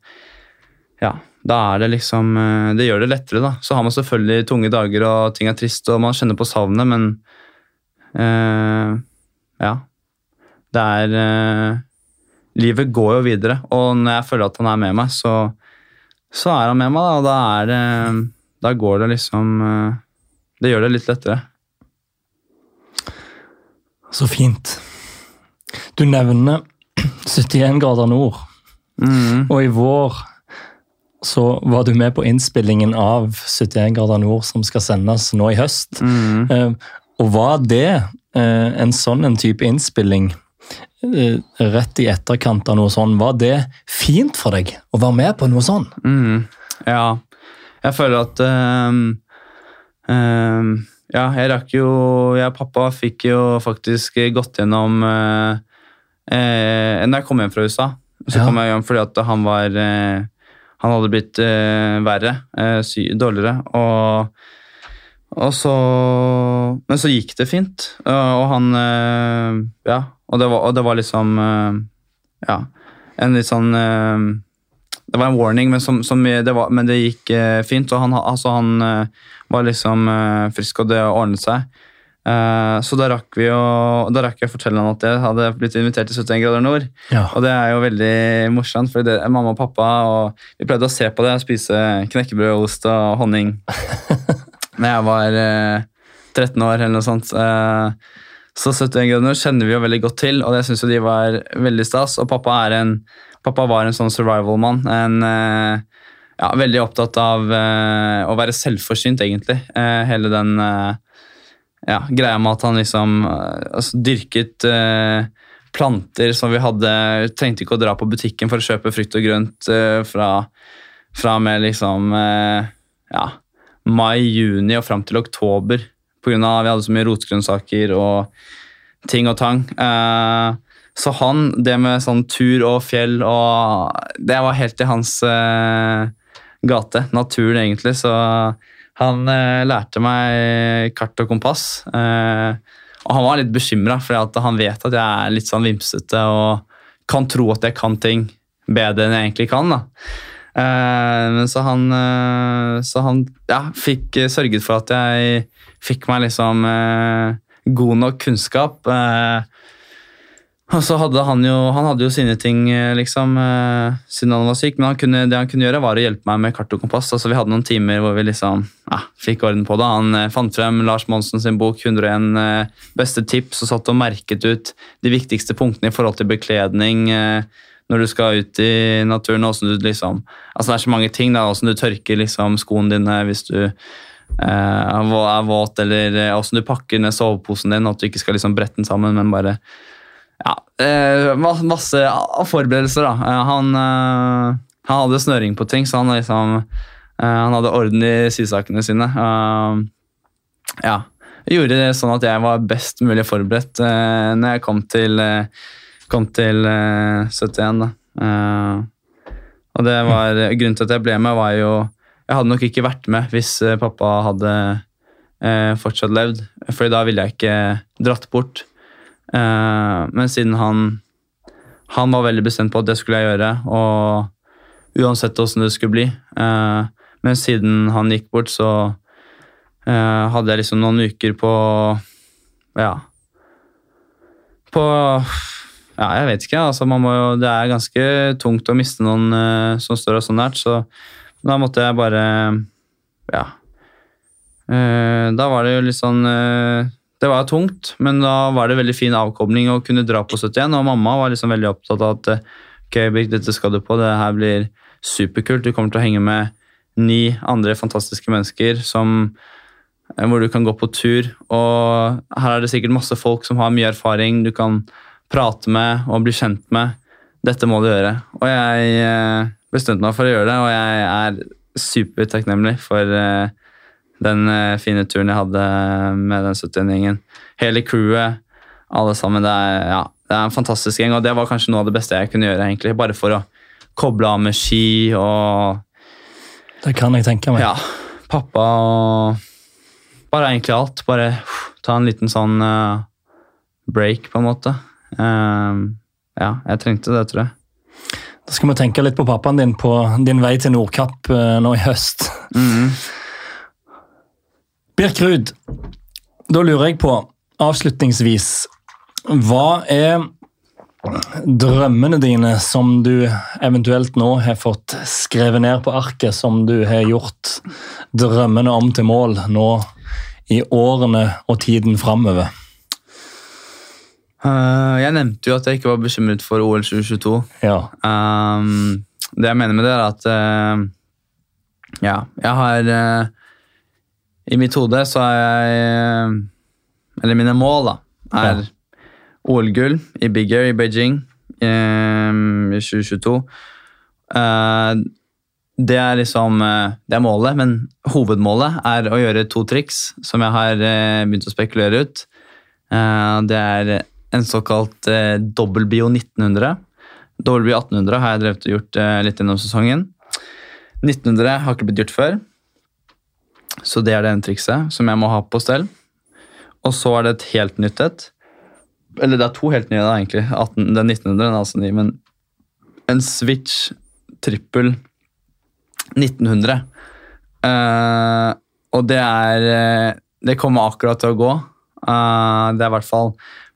ja, da er det liksom Det gjør det lettere, da. Så har man selvfølgelig tunge dager og ting er trist, og man kjenner på savnet, men ja. Det er livet går jo videre, og når jeg føler at han er med meg, så, så er han med meg, da, og da er Da går det liksom eh, Det gjør det litt lettere. Så fint. Du nevner 71 grader nord, mm. og i vår så var du med på innspillingen av 71 grader nord, som skal sendes nå i høst. Mm. Eh, og var det eh, en sånn en type innspilling Eh, rett i etterkant av noe sånn. Var det fint for deg å være med på noe sånn? Mm, ja, jeg føler at um, um, Ja, jeg rakk jo Jeg og pappa fikk jo faktisk gått gjennom eh, eh, Når jeg kom hjem fra USA, så ja. kom jeg hjem fordi at han var eh, Han hadde blitt verre, dårligere, og og så Men så gikk det fint, og han Ja, og det var, og det var liksom Ja, en litt sånn Det var en warning, men, som, som det, var, men det, gikk uh, fint. Og han, altså, han var liksom frisk, og det ordnet seg. så da rakk vi å, da rakk jeg å fortelle han at jeg hadde blitt invitert til 71 grader nord. Ja. Og det er jo veldig morsomt, for det er mamma og pappa og vi pleide å se på det og spise knekkebrød, ost og honning *laughs* da jeg var 13 år eller noe sånt. Uh, så 71 grader nord kjenner vi jo veldig godt til, og det syns de var veldig stas. Og pappa, er en, pappa var en sånn survival-mann. En eh, ja, veldig opptatt av uh, å være selvforsynt, egentlig. Uh, hele den uh, ja, greia med at han liksom altså, dyrket planter som vi hadde Trengte ikke å dra på butikken for å kjøpe frukt og grønt fra, fra med liksom ja, mai-juni og fram til oktober pga. vi hadde så mye rotgrønnsaker og ting og tang. Uh, så han, det med sånn tur og fjell og Det var helt i hans uh, gate. Naturen, egentlig. Så han uh, lærte meg kart og kompass. og han var litt bekymra, for han vet at jeg er litt sånn vimsete og kan tro at jeg kan ting bedre enn jeg egentlig kan. da. Så han, så han ja, fikk sørget for at jeg fikk meg liksom god nok kunnskap. Eh, Og så hadde han jo, han hadde jo sine ting, eh, liksom, eh, siden han var syk. Men han kunne, det han kunne gjøre, var å hjelpe meg med kart og kompass. Altså, vi hadde noen timer hvor vi liksom, ja, fikk orden på det. Han eh, fant frem Lars Monsen sin bok 101 eh, beste tips og satt og merket ut de viktigste punktene i forhold til bekledning eh, når du skal ut i naturen. og du liksom, altså Det er så mange ting. da, Hvordan du tørker liksom, skoene dine hvis du eh, er våt, eller åssen hvordan du pakker ned soveposen din, at du ikke skal liksom brette den sammen, men bare ja, eh, masse forberedelser, da. Eh, han, eh, han, hadde snøring på ting, så han, liksom, han hadde orden i sysakene sine. ja. Gjorde det sånn at jeg var best mulig forberedt når jeg kom til, kom til 71. Da. og det var, Grunnen til at jeg ble med, var jo Jeg hadde nok ikke vært med hvis pappa hadde fortsatt levd, for da ville jeg ikke dratt bort. Uh, men siden han Han var veldig bestemt på at det skulle jeg gjøre, og uansett åssen det skulle bli. Uh, men siden han gikk bort, så uh, hadde jeg liksom noen uker på Ja. På Ja, jeg vet ikke. altså man må jo, Det er ganske tungt å miste noen som står oss så nært, så da måtte jeg bare Ja. da var det jo litt sånn det var tungt, men da var det veldig fin avkobling å kunne dra på 71. Og mamma var liksom veldig opptatt av at ok, dette skal du på, det her blir superkult. Du kommer til å henge med ni andre fantastiske mennesker som, eh, hvor du kan gå på tur. Og her er det sikkert masse folk som har mye erfaring du kan prate med og bli kjent med. Dette må du gjøre. Og jeg eh, bestemte meg for å gjøre det, og jeg er supertakknemlig for uh, den uh, fine turen jeg hadde med den 71-gjengen. Hele crewet, alle sammen. Det er, ja, det er en fantastisk gjeng, og det var kanskje noe av det beste jeg kunne gjøre. egentlig, Bare for å koble av med ski og Det kan jeg tenke meg. Ja. Pappa og Bare egentlig alt. Bare uh, ta en liten sånn uh, break, på en måte. ja, jeg trengte det, tror jeg. Da skal vi tenke litt på pappaen din på din vei til Nordkapp nå i høst. Mm -hmm. Birk Ruud, da lurer jeg på, avslutningsvis Hva er drømmene dine som du eventuelt nå har fått skrevet ned på arket, som du har gjort drømmene om til mål nå i årene og tiden framover? Uh, jeg nevnte jo at jeg ikke var bekymret for OL 2022. Ja. Um, det jeg mener med det, er at uh, ja, jeg har uh, i mitt hode så er jeg Eller mine mål, da, er ja. OL-gull i Big Air i Beijing um, i 2022. Uh, det er liksom uh, Det er målet, men hovedmålet er å gjøre to triks som jeg har uh, begynt å spekulere ut. Det er en såkalt dobbel-bio 1900. Dobbel-bio 1800 har jeg drevet og gjort litt gjennom sesongen. 1900 har ikke blitt gjort før. Så det er det en trikset som jeg må ha på stell. Og så er det et helt nytt et. Eller det er to helt nye, da, egentlig. 18, den 1900 er altså ny, men en Switch trippel 1900. Uh, og det er eh, Det kommer akkurat til å gå. Uh, det er i hvert fall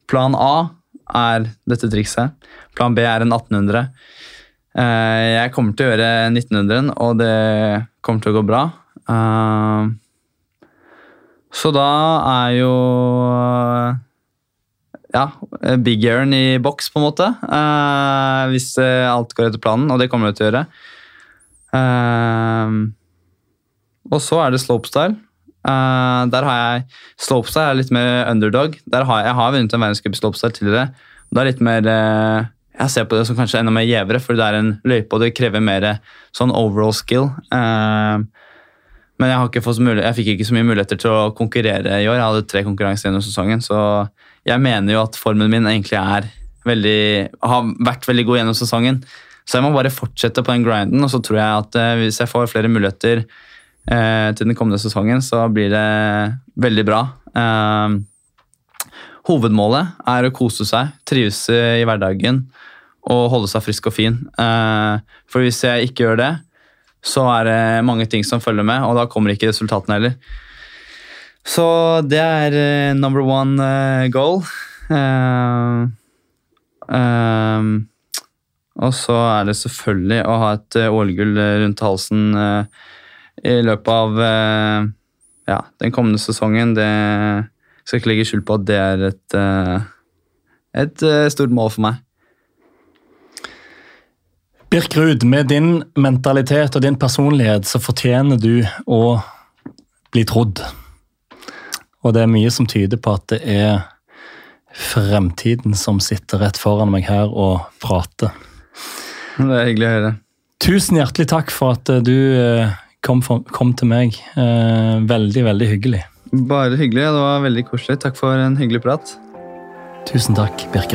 Plan A er dette trikset. Plan B er en 1800. Uh, jeg kommer til å gjøre 1900, og det kommer til å gå bra. Uh, så da er jo ja, big airen i boks, på en måte. Uh, hvis alt går etter planen, og det kommer det til å gjøre. Og så er det slopestyle. Uh, der har jeg Slopestyle er litt mer underdog. Der har jeg, jeg har vunnet en verdenscup i slopestyle tidligere. Og Det er litt mer uh, Jeg ser på det som kanskje enda mer gjevere, fordi det er en løype og det krever mer sånn overall skill. Uh, men jeg, jeg, fikk ikke så mye muligheter til å konkurrere i år. Jeg hadde tre konkurranser gjennom sesongen, så jeg mener jo at formen min egentlig er veldig, har vært veldig god gjennom sesongen. Så jeg må bare fortsette på den grinden, og så tror jeg at eh, hvis jeg får flere muligheter eh, til den kommende sesongen, så blir det veldig bra. Eh, hovedmålet er å kose seg, trives i hverdagen og holde seg frisk og fin. Eh, for hvis jeg ikke gjør det, så er det mange ting som følger med, og da kommer ikke resultatene heller. Så det er uh, number one uh, goal. Uh, og så er det selvfølgelig å ha et OL-gull rundt halsen i løpet av ja, den kommende sesongen. Det skal ikke legge skjul på at det er et, et stort mål for meg. Birk Ruud, med din mentalitet og din personlighet så fortjener du å bli trodd. Og det er mye som tyder på at det er fremtiden som sitter rett foran meg her og prater. Det er hyggelig å høre. Tusen hjertelig takk for at du eh, kom, for, kom til meg. Eh, Veldig, veldig hyggelig. Bare hyggelig. Det var veldig koselig. Takk for en hyggelig prat. Tusen takk, Birk